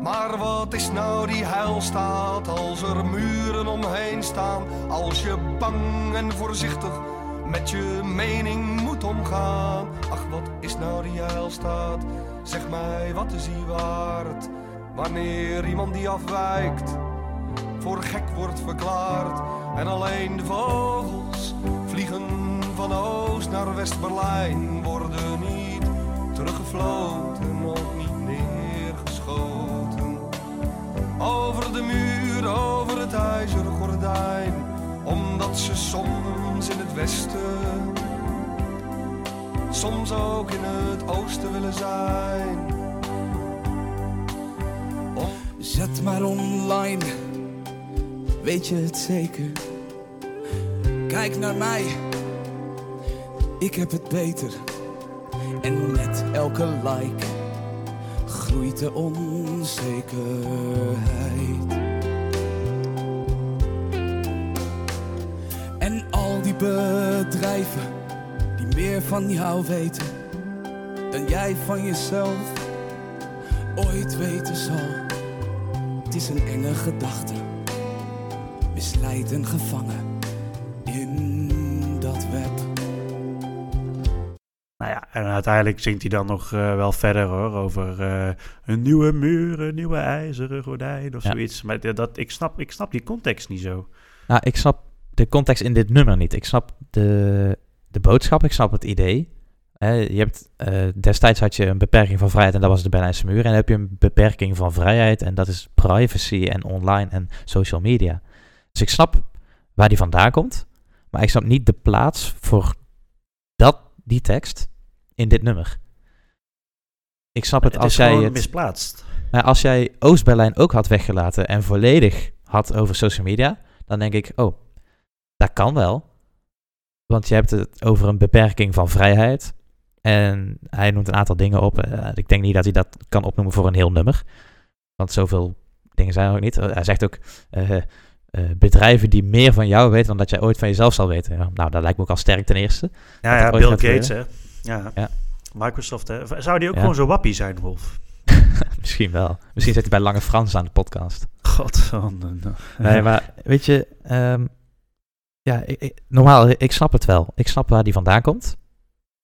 Maar wat is nou die heilstaat als er muren omheen staan? Als je bang en voorzichtig met je mening moet omgaan. Ach, wat is nou die heilstaat? Zeg mij, wat is die waard? Wanneer iemand die afwijkt voor gek wordt verklaard. En alleen de vogels vliegen van Oost naar West-Berlijn. Worden niet teruggefloten, ook niet neergeschoten. Over de muur, over het ijzeren gordijn. dat ze soms in het westen, soms ook in het oosten willen zijn. Zet maar online, weet je het zeker? Kijk naar mij, ik heb het beter. En met elke like groeit de onzekerheid. En al die bedrijven die meer van jou weten dan jij van jezelf ooit weten zal. Het is een enge gedachte, misleid en gevangen in dat web. Nou ja, en uiteindelijk zingt hij dan nog eh, wel verder hoor, over eh, een nieuwe muur, een nieuwe ijzeren gordijn of Ja. zoiets. Maar dat- dat, ik, snap, ik snap die context niet zo. Nou, ik snap de context in dit nummer niet. Ik snap de, de boodschap, ik snap het idee. Hè, je hebt, eh, destijds had je een beperking van vrijheid en dat was de Berlijnse muur. En dan heb je een beperking van vrijheid en dat is privacy en online en social media. Dus ik snap waar die vandaan komt, maar ik snap niet de plaats voor dat, die tekst in dit nummer. Ik snap het, Het als jij het... misplaatst. Maar als jij Oost-Berlijn ook had weggelaten en volledig had over social media, dan denk ik, oh, dat kan wel. Want je hebt het over een beperking van vrijheid. En hij noemt een aantal dingen op. Eh, ik denk niet dat hij dat kan opnoemen voor een heel nummer. Want zoveel dingen zijn er ook niet. hij zegt ook eh, eh, bedrijven die meer van jou weten dan dat jij ooit van jezelf zal weten. Ja, nou, dat lijkt me ook al sterk ten eerste. Ja, ja Bill Gates hè. Ja. Ja. Microsoft hè. Zou die ook gewoon zo wappie zijn, Wolf? Misschien wel. Misschien zit hij bij Lange Frans aan de podcast. God. Nee, maar weet je, ehm, ja, ik, ik- normaal, ik snap het wel. Ik snap waar die vandaan komt.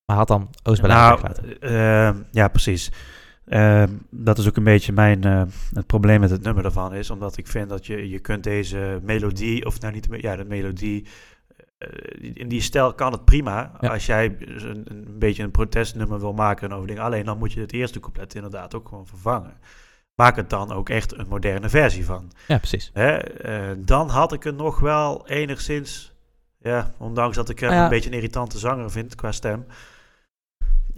Maar had dan Oost-Berlijn Nou, ehm, ja, precies. Ehm, dat is ook een beetje mijn, eh, het probleem met het nummer daarvan is, omdat ik vind dat je, je kunt deze melodie, of nou niet, ja, de melodie, eh, in die stijl kan het prima. Ja. Als jij dus een, een beetje een protestnummer wil maken over dingen, alleen dan moet je het eerste couplet inderdaad ook gewoon vervangen. Maak het dan ook echt een moderne versie van. Ja, precies. Hè? eh, dan had ik het nog wel enigszins, ja, ondanks dat ik hem ja. een beetje een irritante zanger vind qua stem.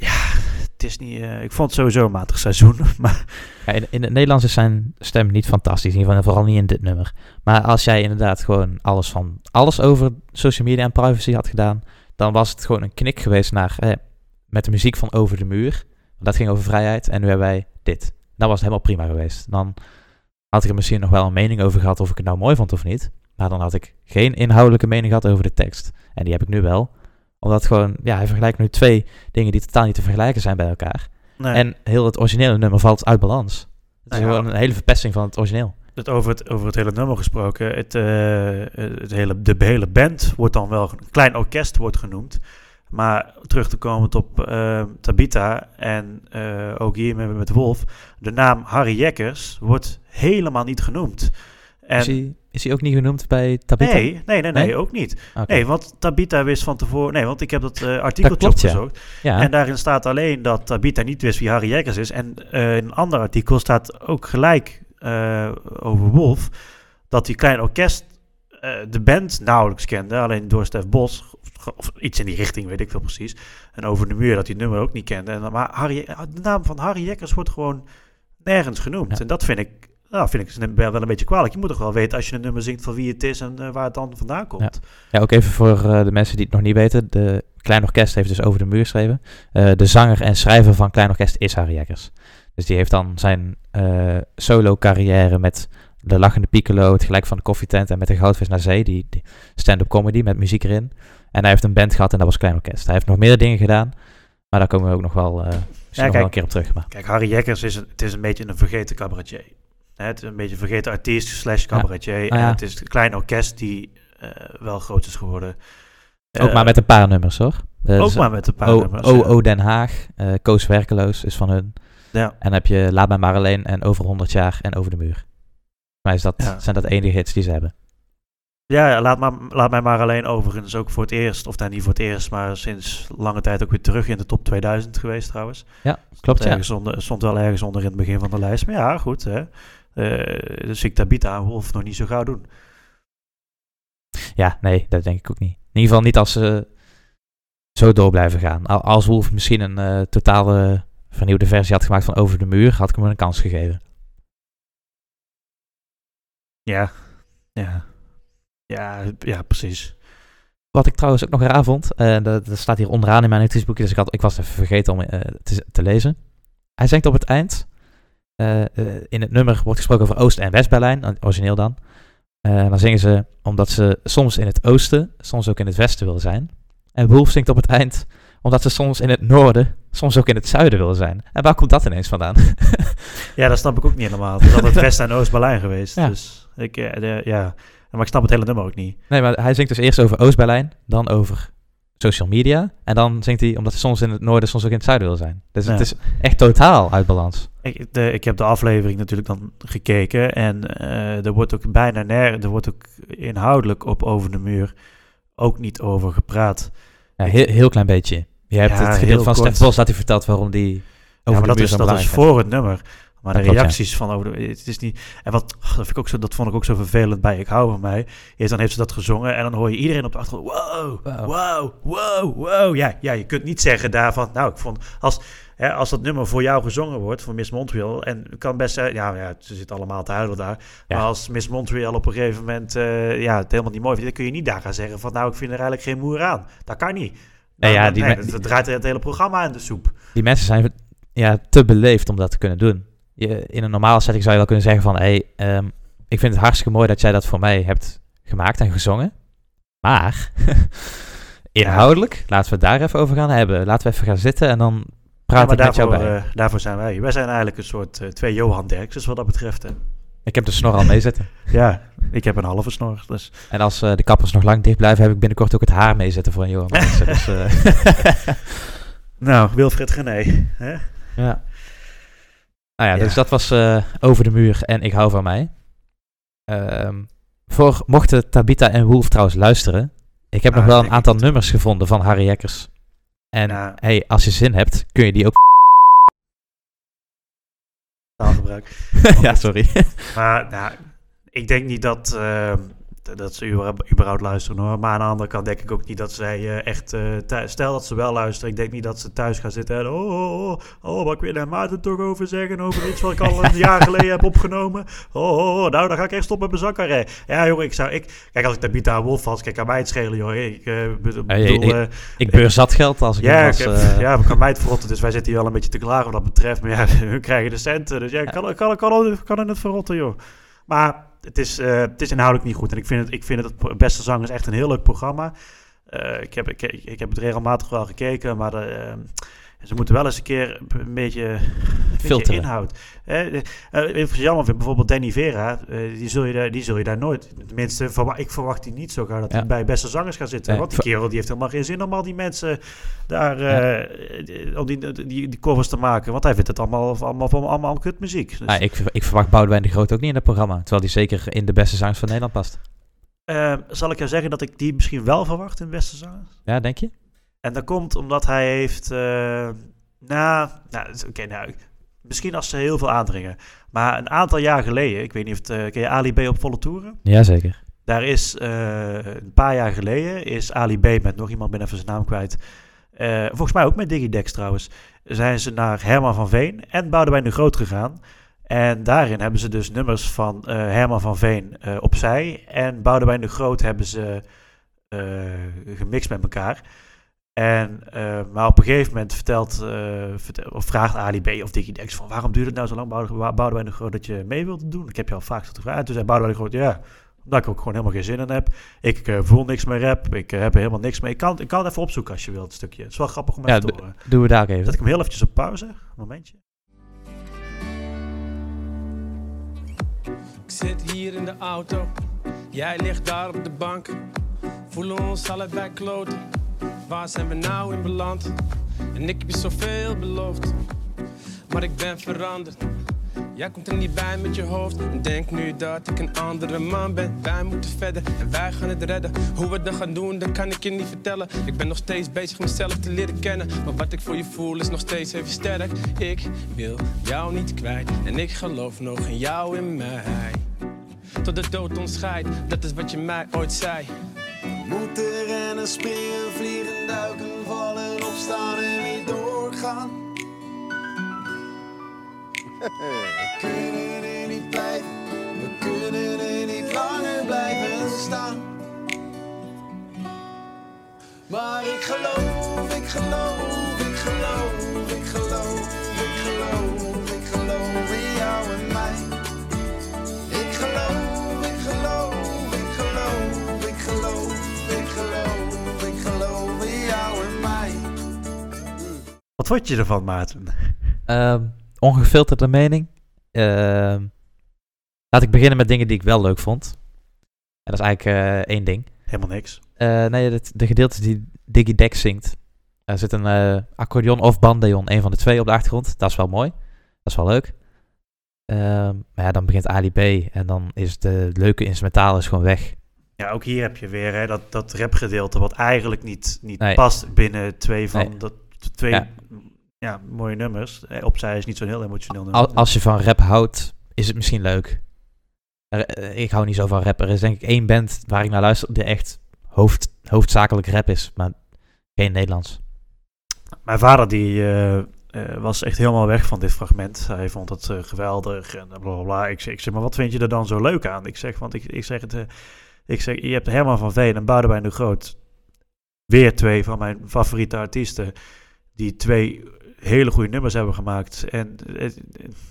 Ja, het is niet, eh, ik vond het sowieso een matig seizoen, maar Ja, in, in het Nederlands is zijn stem niet fantastisch. In ieder geval vooral niet in dit nummer. Maar als jij inderdaad gewoon alles van alles over social media en privacy had gedaan, dan was het gewoon een knik geweest naar eh, met de muziek van Over de Muur. Dat ging over vrijheid en nu hebben wij dit. Dan was helemaal prima geweest. Dan had ik er misschien nog wel een mening over gehad of ik het nou mooi vond of niet. Maar dan had ik geen inhoudelijke mening gehad over de tekst. En die heb ik nu wel. Omdat gewoon, ja, hij vergelijkt nu twee dingen die totaal niet te vergelijken zijn bij elkaar. nee, En heel het originele nummer valt uit balans. Het is Nou ja. gewoon een hele verpesting van het origineel. het over, het, over het hele nummer gesproken, het, eh, het hele, de hele band wordt dan wel, een klein orkest wordt genoemd. Maar terug te komen op eh, Tabita en eh, ook hier met, met Wolf, de naam Harry Jekkers wordt helemaal niet genoemd. En, Is, hij, ook niet genoemd bij Tabitha? Nee, nee, nee, nee, Nee? ook niet. Nee, want Tabita wist van tevoren... Nee, want ik heb dat eh artikeltje klopt, ja. opgezocht. Ja, En daarin staat alleen dat Tabita niet wist wie Harry Jekkers is. En eh, in een ander artikel staat ook gelijk eh, over Wolf... dat die klein orkest de band nauwelijks kende. Alleen door Stef Bos, of, of iets in die richting, weet ik veel precies. En over de muur dat hij het nummer ook niet kende. En, maar Harry, de naam van Harry Jekkers wordt gewoon nergens genoemd. Ja. En dat vind ik... Nou, vind ik wel wel een beetje kwalijk. Je moet toch wel weten als je een nummer zingt van wie het is en eh, waar het dan vandaan komt. ja, ook even voor eh, de mensen die het nog niet weten. De Klein Orkest heeft dus over de muur geschreven. Eh, de zanger en schrijver van Klein Orkest is Harry Jekkers. Dus die heeft dan zijn solo carrière met de Lachende Piccolo, het gelijk van de koffietent en met de Goudvis naar Zee, die, die stand-up comedy met muziek erin. En hij heeft een band gehad en dat was Klein Orkest. Hij heeft nog meer dingen gedaan, maar daar komen we ook nog wel, nog een keer op terug. Maar. Kijk, Harry Jekkers is een, het is een beetje een vergeten cabaretier. Het is een beetje vergeten artiest slash cabaretier. Ja. het is een klein orkest die eh, wel groot is geworden. ook Eh, maar met een paar nummers hoor. Eh, ook dus, maar met een paar O- nummers. OO Den Haag, eh Koos Werkeloos is van hun. Ja. En dan heb je Laat mij maar alleen en Over 100 jaar en Over de muur. Maar is dat, zijn dat enige hits die ze hebben. Ja, ja, laat, maar, laat mij maar alleen overigens ook voor het eerst, of nou niet voor het eerst, maar sinds lange tijd ook weer terug in de top 2000 geweest trouwens. Ja, klopt Stond ja. ergens onder, stond wel ergens onder in het begin van de lijst. Maar ja, goed. Hè. Eh, dus ik Tabita en Wolf nog niet zo gauw doen. Ja, nee, dat denk ik ook niet. In ieder geval niet als ze zo door blijven gaan. Al- Als Wolf misschien een eh, totale vernieuwde versie had gemaakt van Over de Muur, had ik hem een kans gegeven. Ja, ja. Ja, ja, precies. Wat ik trouwens ook nog raar vond, en dat, dat staat hier onderaan in mijn notitieboekje, dus ik, had, ik was even vergeten om eh, te, te lezen. Hij zingt op het eind, eh, eh, in het nummer wordt gesproken over Oost- en West-Berlijn, eh, origineel dan. Eh, dan zingen ze omdat ze soms in het oosten, soms ook in het westen willen zijn. En Wolf zingt op het eind omdat ze soms in het noorden, soms ook in het zuiden willen zijn. En waar komt dat ineens vandaan? Ja, dat snap ik ook niet helemaal. Het is altijd West- en Oost-Berlijn geweest. Ja. Dus ik, eh, ja. Maar ik snap het hele nummer ook niet. nee, maar hij zingt dus eerst over Oost-Berlijn, dan over social media. En dan zingt hij omdat ze soms in het noorden, soms ook in het zuiden willen zijn. Dus het Ja. is echt totaal uit balans. Ik, de, ik heb de aflevering natuurlijk dan gekeken. En eh, er wordt ook bijna ner, er wordt ook inhoudelijk op Over de Muur ook niet over gepraat. Ja, heel, heel klein beetje. Je hebt Ja, het heel gedeelte van Stef. Bos dat hij vertelt waarom die Ja, over maar de dat muur is, dat is voor het nummer. Maar Dat de klopt, ja. reacties van over het is niet. En wat dat, vind ik ook zo, dat vond ik ook zo vervelend bij Ik hou van mij. Is dan heeft ze dat gezongen en dan hoor je iedereen op de achtergrond. Wow, Wow. wow, wow, wow. Ja, ja, je kunt niet zeggen daarvan. Nou, ik vond als, hè, als dat nummer voor jou gezongen wordt, voor Miss Montreal. En kan best zijn, ja, ja, ze zitten allemaal te huilen daar. Ja. Maar als Miss Montreal op een gegeven moment eh, ja, het helemaal niet mooi vindt, dan kun je niet daar gaan zeggen van nou, ik vind er eigenlijk geen moer aan. Dat kan niet. Nee, ja, Nou, die nee, dat draait het hele programma in de soep. Die mensen zijn ja, te beleefd om dat te kunnen doen. Je, in een normale setting zou je wel kunnen zeggen van... Hey, ehm, ik vind het hartstikke mooi dat jij dat voor mij hebt gemaakt en gezongen. Maar inhoudelijk, laten we het daar even over gaan hebben. Laten we even gaan zitten en dan praat Ja, ik met jou bij. eh, daarvoor zijn wij. Wij zijn eigenlijk een soort eh, twee Johan Derksen wat dat betreft. Hè. ik heb de snor al mee zitten. Ja, ik heb een halve snor. Dus. En als eh, de kappers nog lang dicht blijven, heb ik binnenkort ook het haar mee zitten voor een Johan. Dus, Nou, Wilfred Gené. Hè? ja. Nou ja, Ja. dus dat was eh, Over de Muur en Ik hou van mij. Ehm, voor, mochten Tabita en Wolf trouwens luisteren, ik heb Ah, nog wel een aantal nummers gevonden van Harry Jekkers. En hey, als je zin hebt, kun je die ook... Taalgebruik. ja, sorry. Maar nou, ik denk niet dat, eh, dat ze überhaupt luisteren hoor. Maar aan de andere kant denk ik ook niet dat zij eh, echt... eh, stel dat ze wel luisteren, ik denk niet dat ze thuis gaan zitten en... Oh, oh, oh, oh wat wil daar Maarten toch over zeggen? Over iets wat ik al een jaar geleden heb opgenomen. Oh, oh, oh, nou dan ga ik echt stoppen met mijn zakkarij. Ja jongen, ik zou... Ik, kijk, als ik Tabita Wolf was, kijk, aan mij het schelen joh. Ik bedoel... Hey, eh, ik beurs zat geld als ik ja, was. ik heb, ja, we kan mij het verrotten, dus wij zitten hier wel een beetje te klagen wat dat betreft. Maar ja, hun krijgen de centen, dus ja, kan, kan, kan, kan in het verrotten, joh. Maar het is, eh, het is inhoudelijk niet goed. En ik vind het, ik vind het, Beste Zang is echt een heel leuk programma. Eh, ik, heb, ik, ik heb het regelmatig wel gekeken, maar eh, ze moeten wel eens een keer een beetje, een beetje Filteren. inhoud. Eh, eh, eh, wat ik jammer vind, bijvoorbeeld Danny Vera, eh, die, zul je daar, die zul je daar nooit... Tenminste, ik verwacht die niet zo gauw dat hij Ja. bij Beste Zangers gaat zitten. Nee, want die kerel die heeft helemaal geen zin om al die mensen daar eh, om die, die, die covers te maken. Want hij vindt het allemaal, allemaal, allemaal, allemaal kutmuziek. Dus, ah, ik, ik verwacht Boudewijn de Groot ook niet in het programma. Terwijl die zeker in de beste zangers van Nederland past. eh, zal ik jou zeggen dat ik die misschien wel verwacht in Beste Zangers? Ja, denk je? En dat komt omdat hij heeft... nou, nou oké, nou, misschien als ze heel veel aandringen. Maar een aantal jaar geleden, ik weet niet of het... eh, ken je Ali B op volle toeren? Jazeker. Daar is eh, een paar jaar geleden is Ali B met nog iemand, ben even zijn naam kwijt. Volgens mij ook met Digidex trouwens. Zijn ze naar Herman van Veen en Boudewijn de Groot gegaan. En daarin hebben ze dus nummers van Herman van Veen opzij. En Boudewijn de Groot hebben ze gemixt met elkaar. En, eh, maar op een gegeven moment vertelt, eh, vertel- of vraagt Ali B of Digidex van waarom duurt het nou zo lang Boude- Boudewijn de Groot dat je mee wilde doen? Ik heb je al vaak zo gevraagd. En toen zei Boudewijn de Groot, ja, omdat ik ook gewoon helemaal geen zin in heb. Ik eh, voel niks meer rap, ik heb er helemaal niks mee. Ik kan, ik kan het even opzoeken als je wilt, het stukje. Het is wel grappig om Ja, even te horen. doen we daar ook even. Zet ik hem heel eventjes op pauze, een momentje. Ik zit hier in de auto, jij ligt daar op de bank. Voelen ons allebei kloten, waar zijn we nou in beland? En ik heb je zoveel beloofd, maar ik ben veranderd. Jij komt er niet bij met je hoofd en denk nu dat ik een andere man ben. Wij moeten verder en wij gaan het redden. Hoe we dat gaan doen, dat kan ik je niet vertellen. Ik ben nog steeds bezig mezelf te leren kennen. Maar wat ik voor je voel is nog steeds even sterk. Ik wil jou niet kwijt en ik geloof nog in jou en mij. Tot de dood ons scheidt, dat is wat je mij ooit zei. Moeten rennen, springen, vliegen, duiken, vallen, opstaan en weer doorgaan. We kunnen er niet blijven, we kunnen er niet langer blijven staan. Maar ik geloof, ik geloof, ik geloof, vond je ervan, Maarten? Ehm, ongefilterde mening. Ehm, laat ik beginnen met dingen die ik wel leuk vond. En dat is eigenlijk eh, één ding. Helemaal niks. Eh, nee, het, de gedeeltes die Diggy Dex zingt. Er zit een eh, accordeon of bandeon, een van de twee op de achtergrond. Dat is wel mooi. Dat is wel leuk. Ehm, maar ja, dan begint Ali B. En dan is de leuke instrumentaal is gewoon weg. Ja, ook hier heb je weer hè, dat, dat rapgedeelte wat eigenlijk niet, niet Nee. past binnen twee van Nee. dat twee Ja. ja. mooie nummers. Eh, Opzij is niet zo'n heel emotioneel nummer. Al- als je van rap houdt, is het misschien leuk. Eh, ik hou niet zo van rap. Er is denk ik één band waar ik naar luister die echt hoofd, hoofdzakelijk rap is. Maar geen Nederlands. Mijn vader die eh, was echt helemaal weg van dit fragment. Hij vond het geweldig en bla bla. Ik zeg, ik zeg, maar wat vind je er dan zo leuk aan? Ik zeg, want ik, ik zeg het, ik zeg, je hebt Herman van Veen en Boudewijn de Groot. Weer twee van mijn favoriete artiesten. Die twee hele goede nummers hebben gemaakt. En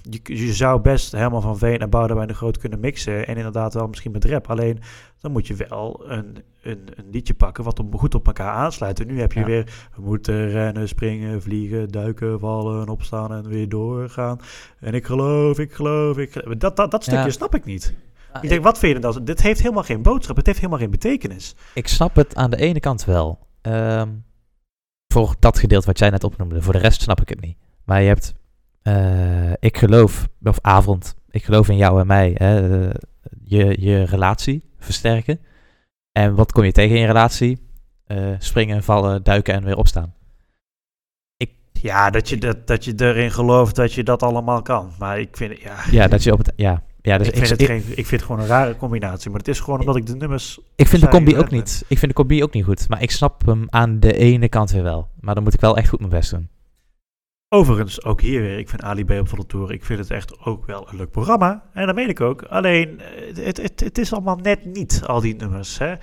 je, je zou best Herman van Veen en Boudewijn de Groot kunnen mixen. En inderdaad wel misschien met rap. Alleen dan moet je wel een, een, een liedje pakken wat op, goed op elkaar aansluit. En nu heb je Ja. weer we moeten rennen, springen, vliegen, duiken, vallen, opstaan en weer doorgaan. En ik geloof, ik geloof, ik geloof. Dat, dat, dat stukje Ja. snap ik niet. Ah, ik denk, wat vind je dan? Dit heeft helemaal geen boodschap. Het heeft helemaal geen betekenis. Ik snap het aan de ene kant wel. Ehm, voor dat gedeelte wat jij net opnoemde. Voor de rest snap ik het niet. Maar je hebt, eh, ik geloof, of avond, ik geloof in jou en mij. Hè, eh, je, je relatie versterken. En wat kom je tegen in je relatie? Eh, springen, vallen, duiken en weer opstaan. Ja, dat je, dat, dat je erin gelooft dat je dat allemaal kan. Maar ik vind het, ja... Ja, dat je op het, ja. Ja, dus ik, vind ik, het ik, geen, ik vind het gewoon een rare combinatie. Maar het is gewoon omdat ik de nummers... ik vind de combi ook niet. Ik vind de combi ook niet goed. Maar ik snap hem aan de ene kant weer wel. Maar dan moet ik wel echt goed mijn best doen. Overigens, ook hier weer, ik vind Ali B op Volle Tour, ik vind het echt ook wel een leuk programma. En dat meen ik ook. Alleen, eh, het, het, het is allemaal net niet, al die nummers. Hè?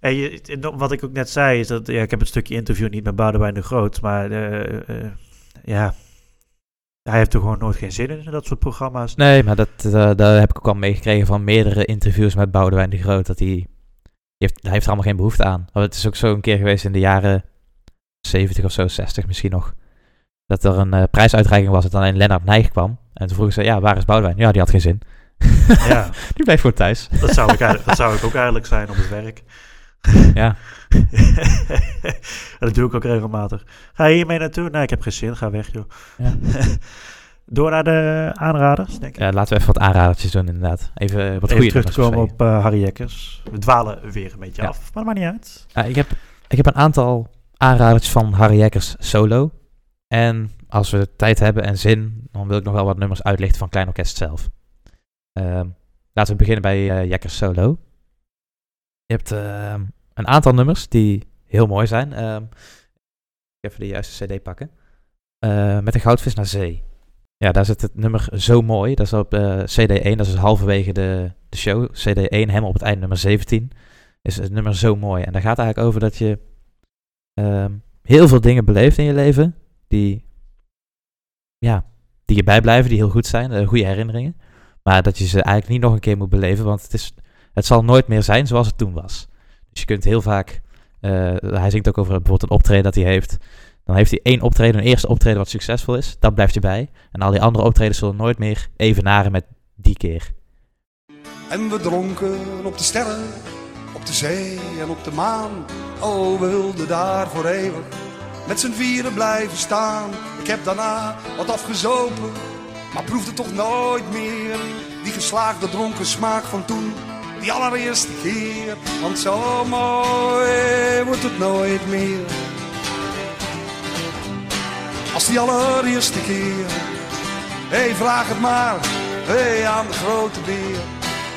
En je, wat ik ook net zei, is dat, ja, ik heb het stukje interview niet met Boudewijn de Groot, maar eh, eh, ja, hij heeft er gewoon nooit geen zin in, in dat soort programma's. Nee, maar dat, eh, daar heb ik ook al meegekregen van meerdere interviews met Boudewijn de Groot. Dat hij, die heeft, hij heeft er allemaal geen behoefte aan. Want het is ook zo een keer geweest in de jaren 70 of zo, 60 misschien nog. Dat er een eh, prijsuitreiking was dat alleen Lennart Nijg kwam. En toen vroeg ze, ja, waar is Boudewijn? Ja, die had geen zin. Ja. die bleef gewoon thuis. Dat zou, ik eigenlijk, dat zou ik ook eigenlijk zijn op het werk. Ja. dat doe ik ook regelmatig. Ga je hiermee naartoe? Nee, ik heb geen zin. Ga weg, joh. Ja. Door naar de aanraders, denk ik. Ja, laten we even wat aanradertjes doen inderdaad. Even eh, wat goede terug te komen op eh, Harry Jekkers. We dwalen weer een beetje Ja. af, maar dat maakt niet uit. Ja, ik, heb, ik heb een aantal aanradertjes van Harry Jekkers solo. En als we tijd hebben en zin, dan wil ik nog wel wat nummers uitlichten van Klein Orkest zelf. Ehm, laten we beginnen bij eh Jekkers solo. Je hebt ehm, een aantal nummers die heel mooi zijn. Ehm, even de juiste cd pakken. Eh, met een goudvis naar zee. Ja, daar zit het nummer zo mooi. Dat is op eh, CD1, dat is halverwege de, de show. CD1, helemaal op het eind, nummer 17. Is het nummer zo mooi. En daar gaat eigenlijk over dat je ehm, heel veel dingen beleeft in je leven. Die, ja, die je bijblijven, die heel goed zijn. eh, goede herinneringen. Maar dat je ze eigenlijk niet nog een keer moet beleven. Want het, is, het zal nooit meer zijn zoals het toen was. Dus je kunt heel vaak... eh, hij zingt ook over bijvoorbeeld een optreden dat hij heeft. Dan heeft hij één optreden, een eerste optreden wat succesvol is. Dat blijft hij bij. En al die andere optredens zullen nooit meer evenaren met die keer. En we dronken op de sterren, op de zee en op de maan. Oh, we wilden daar voor eeuwig met z'n vieren blijven staan. Ik heb daarna wat afgezopen, maar proefde toch nooit meer die geslaagde dronken smaak van toen die allereerste keer. Want zo mooi wordt het nooit meer. Als die allereerste keer. Hé, hey, vraag het maar. Hé, hey, aan de grote beer.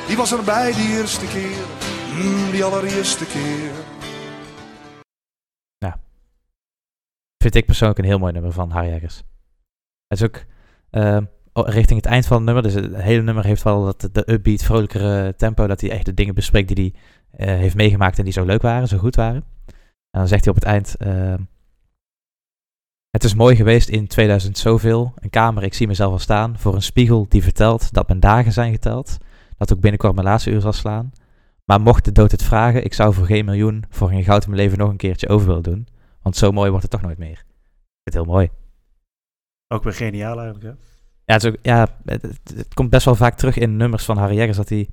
Die was erbij die eerste keer. Hmm, die allereerste keer. Nou, vind ik persoonlijk een heel mooi nummer van Harry Eggers. Het is ook... Uh, richting het eind van het nummer, dus het hele nummer heeft wel dat, de upbeat, vrolijkere tempo, dat hij echt de dingen bespreekt die hij eh, heeft meegemaakt en die zo leuk waren, zo goed waren. En dan zegt hij op het eind, ehm, het is mooi geweest in 2000 zoveel, een kamer, ik zie mezelf al staan, voor een spiegel die vertelt dat mijn dagen zijn geteld, dat ook binnenkort mijn laatste uur zal slaan. Maar mocht de dood het vragen, ik zou voor geen miljoen, voor geen goud in mijn leven nog een keertje over willen doen. Want zo mooi wordt het toch nooit meer. Ik vind het heel mooi. Ook weer geniaal eigenlijk, hè? Ja, het, ja het, komt best wel vaak terug in nummers van Harry Jekkers dat hij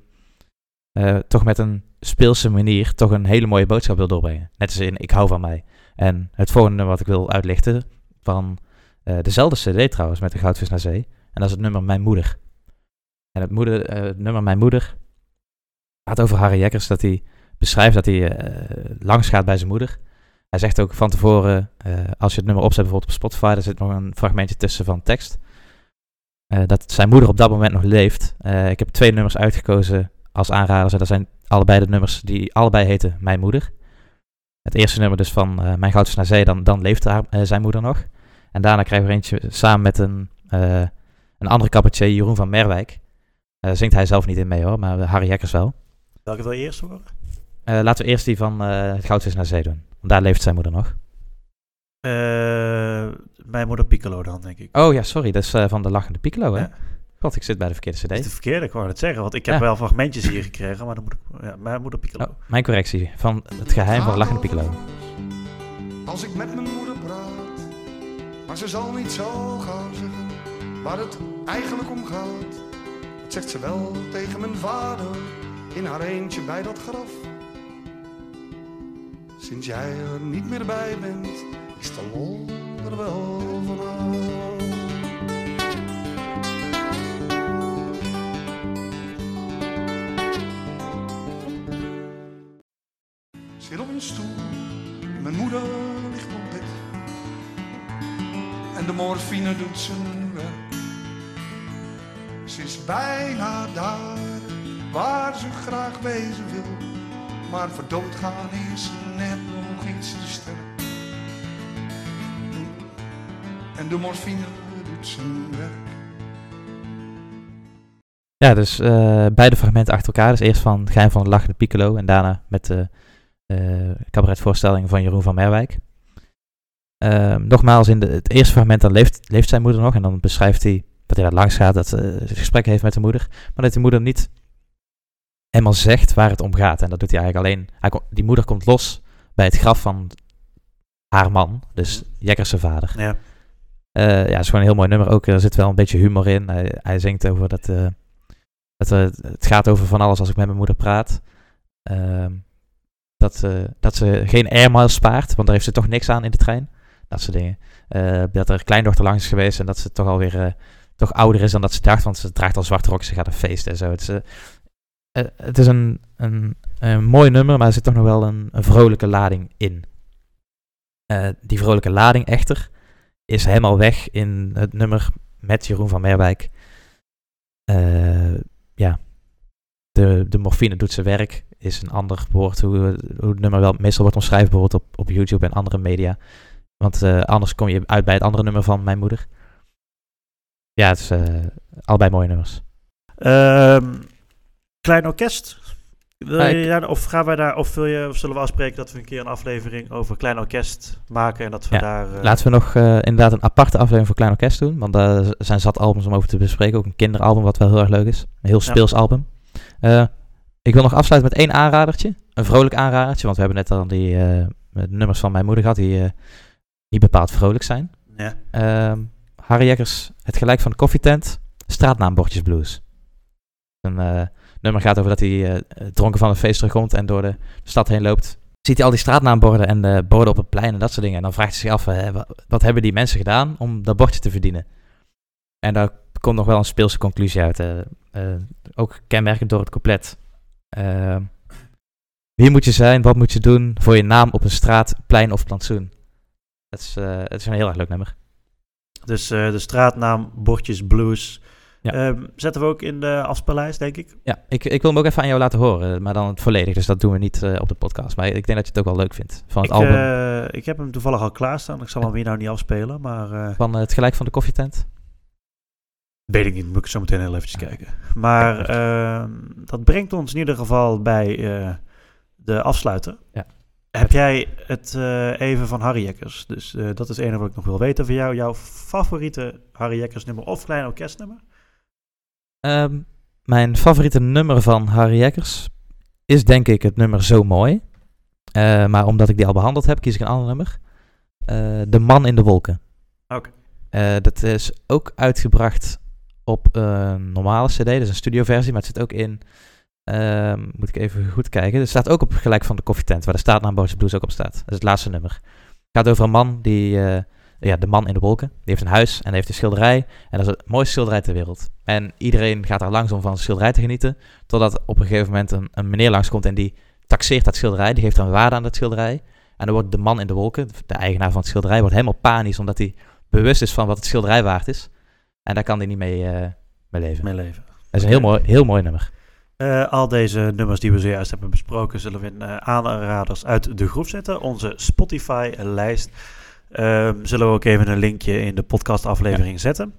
eh, toch met een speelse manier toch een hele mooie boodschap wil doorbrengen. Net als in Ik hou van mij. En het volgende wat ik wil uitlichten van eh, dezelfde cd trouwens met de Goudvis naar Zee. En dat is het nummer Mijn Moeder. En het, moeder, eh, nummer Mijn Moeder gaat over Harry Jekkers dat hij beschrijft dat hij langs gaat bij zijn moeder. Hij zegt ook van tevoren, als je het nummer opzet bijvoorbeeld op Spotify, daar zit nog een fragmentje tussen van tekst. Eh, dat zijn moeder op dat moment nog leeft. Eh, ik heb twee nummers uitgekozen als aanraders. En dat zijn allebei de nummers die allebei heten Mijn Moeder. Het eerste nummer dus van eh, Mijn Goud naar Zee, dan, dan leeft haar, zijn moeder nog. En daarna krijgen we eentje samen met een, een andere cabaretier, Jeroen van Merwijk. Zingt hij zelf niet in mee hoor, maar Harry Jekkers wel. Welke wil je eerst horen? Laten we eerst die van Het Goud is naar Zee doen. Want daar leeft zijn moeder nog. Eh, mijn moeder Piccolo dan, denk ik. Oh ja, sorry, dat is eh, van de Lachende Piccolo hè? Ja. God, ik zit bij de verkeerde cd. Dat is de verkeerde, ik wou het zeggen. Want ik heb Ja. wel fragmentjes hier gekregen, maar dan moet ik... Ja, mijn moeder Piccolo. Oh, mijn correctie, van Het Geheim van de Lachende Piccolo. Als ik met mijn moeder praat, maar ze zal niet zo gauw zeggen waar het eigenlijk om gaat. Dat zegt ze wel tegen mijn vader in haar eentje bij dat graf. Sinds jij er niet meer bij bent, de lol vanaf. Zit op een stoel, mijn moeder ligt op bed. En de morfine doet zijn werk. Ze is bijna daar, waar ze graag wezen wil. Maar voor doodgaan is net nog iets te sterk. En de morfine doet zijn werk. Ja, dus eh, beide fragmenten achter elkaar. Dus eerst van Het Geheim van de Lachende Piccolo en daarna met de eh cabaretvoorstelling van Jeroen van Merwijk. Ehm, nogmaals, in de, het eerste fragment dan leeft, leeft zijn moeder nog en dan beschrijft hij dat hij daar langs gaat, dat hij uh, gesprek heeft met de moeder, maar dat die moeder niet helemaal zegt waar het om gaat. En dat doet hij eigenlijk alleen. Hij kom- die moeder komt los bij het graf van haar man, dus Jekkers zijn vader. Ja. Eh, ja, het is gewoon een heel mooi nummer. Ook er zit wel een beetje humor in. Hij, zingt over dat, eh, dat eh, het gaat over van alles als ik met mijn moeder praat. Ehm, dat, eh, dat ze geen airmiles spaart, want daar heeft ze toch niks aan in de trein. Dat soort dingen. Eh, dat er kleindochter langs is geweest en dat ze toch alweer eh, toch ouder is dan dat ze dacht, want ze draagt al zwarte rok, ze gaat een feesten en zo. Het is, eh, eh, het is een, een, mooi nummer, maar er zit toch nog wel een, een vrolijke lading in. Eh, die vrolijke lading echter is helemaal weg in het nummer met Jeroen van Merwijk. Eh, ja, de, de morfine doet zijn werk, is een ander woord hoe, hoe het nummer wel meestal wordt omschreven, bijvoorbeeld op, op YouTube en andere media. Want eh, anders kom je uit bij het andere nummer van mijn moeder. Ja, het is eh, allebei mooie nummers. Ehm, klein orkest. Wil je daar- of gaan wij daar, of, wil je, of zullen we afspreken dat we een keer een aflevering over klein orkest maken en dat we Ja, daar. eh, Laten we nog eh, inderdaad een aparte aflevering voor Klein Orkest doen. Want daar zijn zat albums om over te bespreken. Ook een kinderalbum wat wel heel erg leuk is. Een heel speels album. Eh, ik wil nog afsluiten met één aanradertje. Een vrolijk aanradertje. Want we hebben net al die nummers van mijn moeder gehad die niet bepaald vrolijk zijn. Ja. Ehm, Harry Jekkers, Het Gelijk van de Koffietent. Straatnaambordjes Blues. Een nummer gaat over dat hij eh, dronken van een feest terugkomt en door de stad heen loopt. Ziet hij al die straatnaamborden en de borden op het plein en dat soort dingen. En dan vraagt hij zich af, wa- wat hebben die mensen gedaan om dat bordje te verdienen? En daar komt nog wel een speelse conclusie uit. eh, eh, ook kenmerkend door het couplet. Wie moet je zijn, wat moet je doen voor je naam op een straat, plein of plantsoen? Dat is, het is een heel erg leuk nummer. Dus de straatnaam Bordjes Blues Ja. Ehm, zetten we ook in de afspeellijst, denk ik. Ja, ik, ik wil hem ook even aan jou laten horen, maar dan het volledig. Dus dat doen we niet eh, op de podcast. Maar ik denk dat je het ook wel leuk vindt van het ik, album. eh, ik heb hem toevallig al klaarstaan. Ik zal hem hier nou niet afspelen, maar... eh, Van het gelijk van de koffietent. Weet ik niet, moet ik zo meteen heel eventjes kijken. Maar ehm, dat brengt ons in ieder geval bij eh, de afsluiter. Ja. Heb jij het eh, even van Harry Jekkers? Dus eh, dat is het enige wat ik nog wil weten van jou. Jouw favoriete Harry Jekkers nummer of klein orkestnummer? Ehm, mijn favoriete nummer van Harry Jekkers is denk ik het nummer Zo Mooi. Eh, maar omdat ik die al behandeld heb, kies ik een ander nummer. Eh, de Man in de Wolken. Oké. Eh, dat is ook uitgebracht op een normale cd, dus een studioversie, maar het zit ook in, ehm, moet ik even goed kijken, het staat ook op gelijk van de koffietent, waar de staatnaam Bootje Blues ook op staat. Dat is het laatste nummer. Het gaat over een man die, ja, de man in de wolken, die heeft een huis en heeft een schilderij en dat is het mooiste schilderij ter wereld. En iedereen gaat daar langs om van zijn schilderij te genieten, totdat op een gegeven moment een, een meneer langskomt en die taxeert dat schilderij, die geeft een waarde aan dat schilderij. En dan wordt de man in de wolken, de eigenaar van het schilderij, wordt helemaal panisch omdat hij bewust is van wat het schilderij waard is. En daar kan hij niet mee, eh, mee leven. Mee leven. Dat is een heel mooi, heel mooi nummer. Eh, al deze nummers die we zojuist hebben besproken, zullen we in eh, aanraders uit de groep zetten. Onze Spotify-lijst Ehm, zullen we ook even een linkje in de podcastaflevering zetten.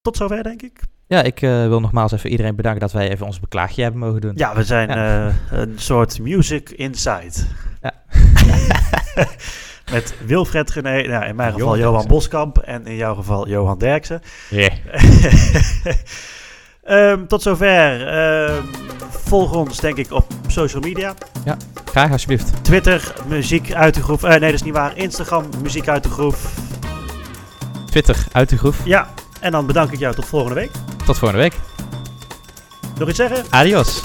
Tot zover, denk ik. Ja, ik eh, wil nogmaals even iedereen bedanken dat wij even ons beklaagje hebben mogen doen. Ja, we zijn Ja. eh, een soort music inside. Ja. Met Wilfred Gené, nou, in mijn geval Johan. Boskamp en in jouw geval Johan Derksen. Ja. Ehm, tot zover. Ehm, volg ons denk ik op social media. Ja, graag alsjeblieft. Twitter, muziek uit de groef. Eh, nee, dat is niet waar. Instagram, muziek uit de groef. Twitter, uit de groef. Ja, en dan bedank ik jou tot volgende week. Tot volgende week. Nog iets zeggen? Adios.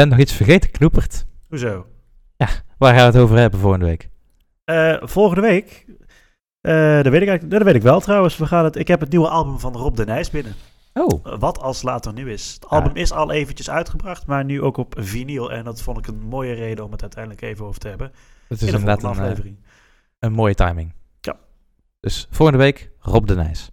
Ben nog iets vergeten, Knoepert. Hoezo? Ja, waar gaan we het over hebben volgende week? Eh, volgende week. eh, dat, weet ik eigenlijk, dat weet ik wel trouwens. We gaan het, ik heb het nieuwe album van Rob de Nijs binnen. Oh. Eh, Wat als later nu is. Het album is al eventjes uitgebracht, maar nu ook op vinyl. En dat vond ik een mooie reden om het uiteindelijk even over te hebben. Het is inderdaad een, aflevering. een mooie timing. Ja. Dus volgende week Rob de Nijs.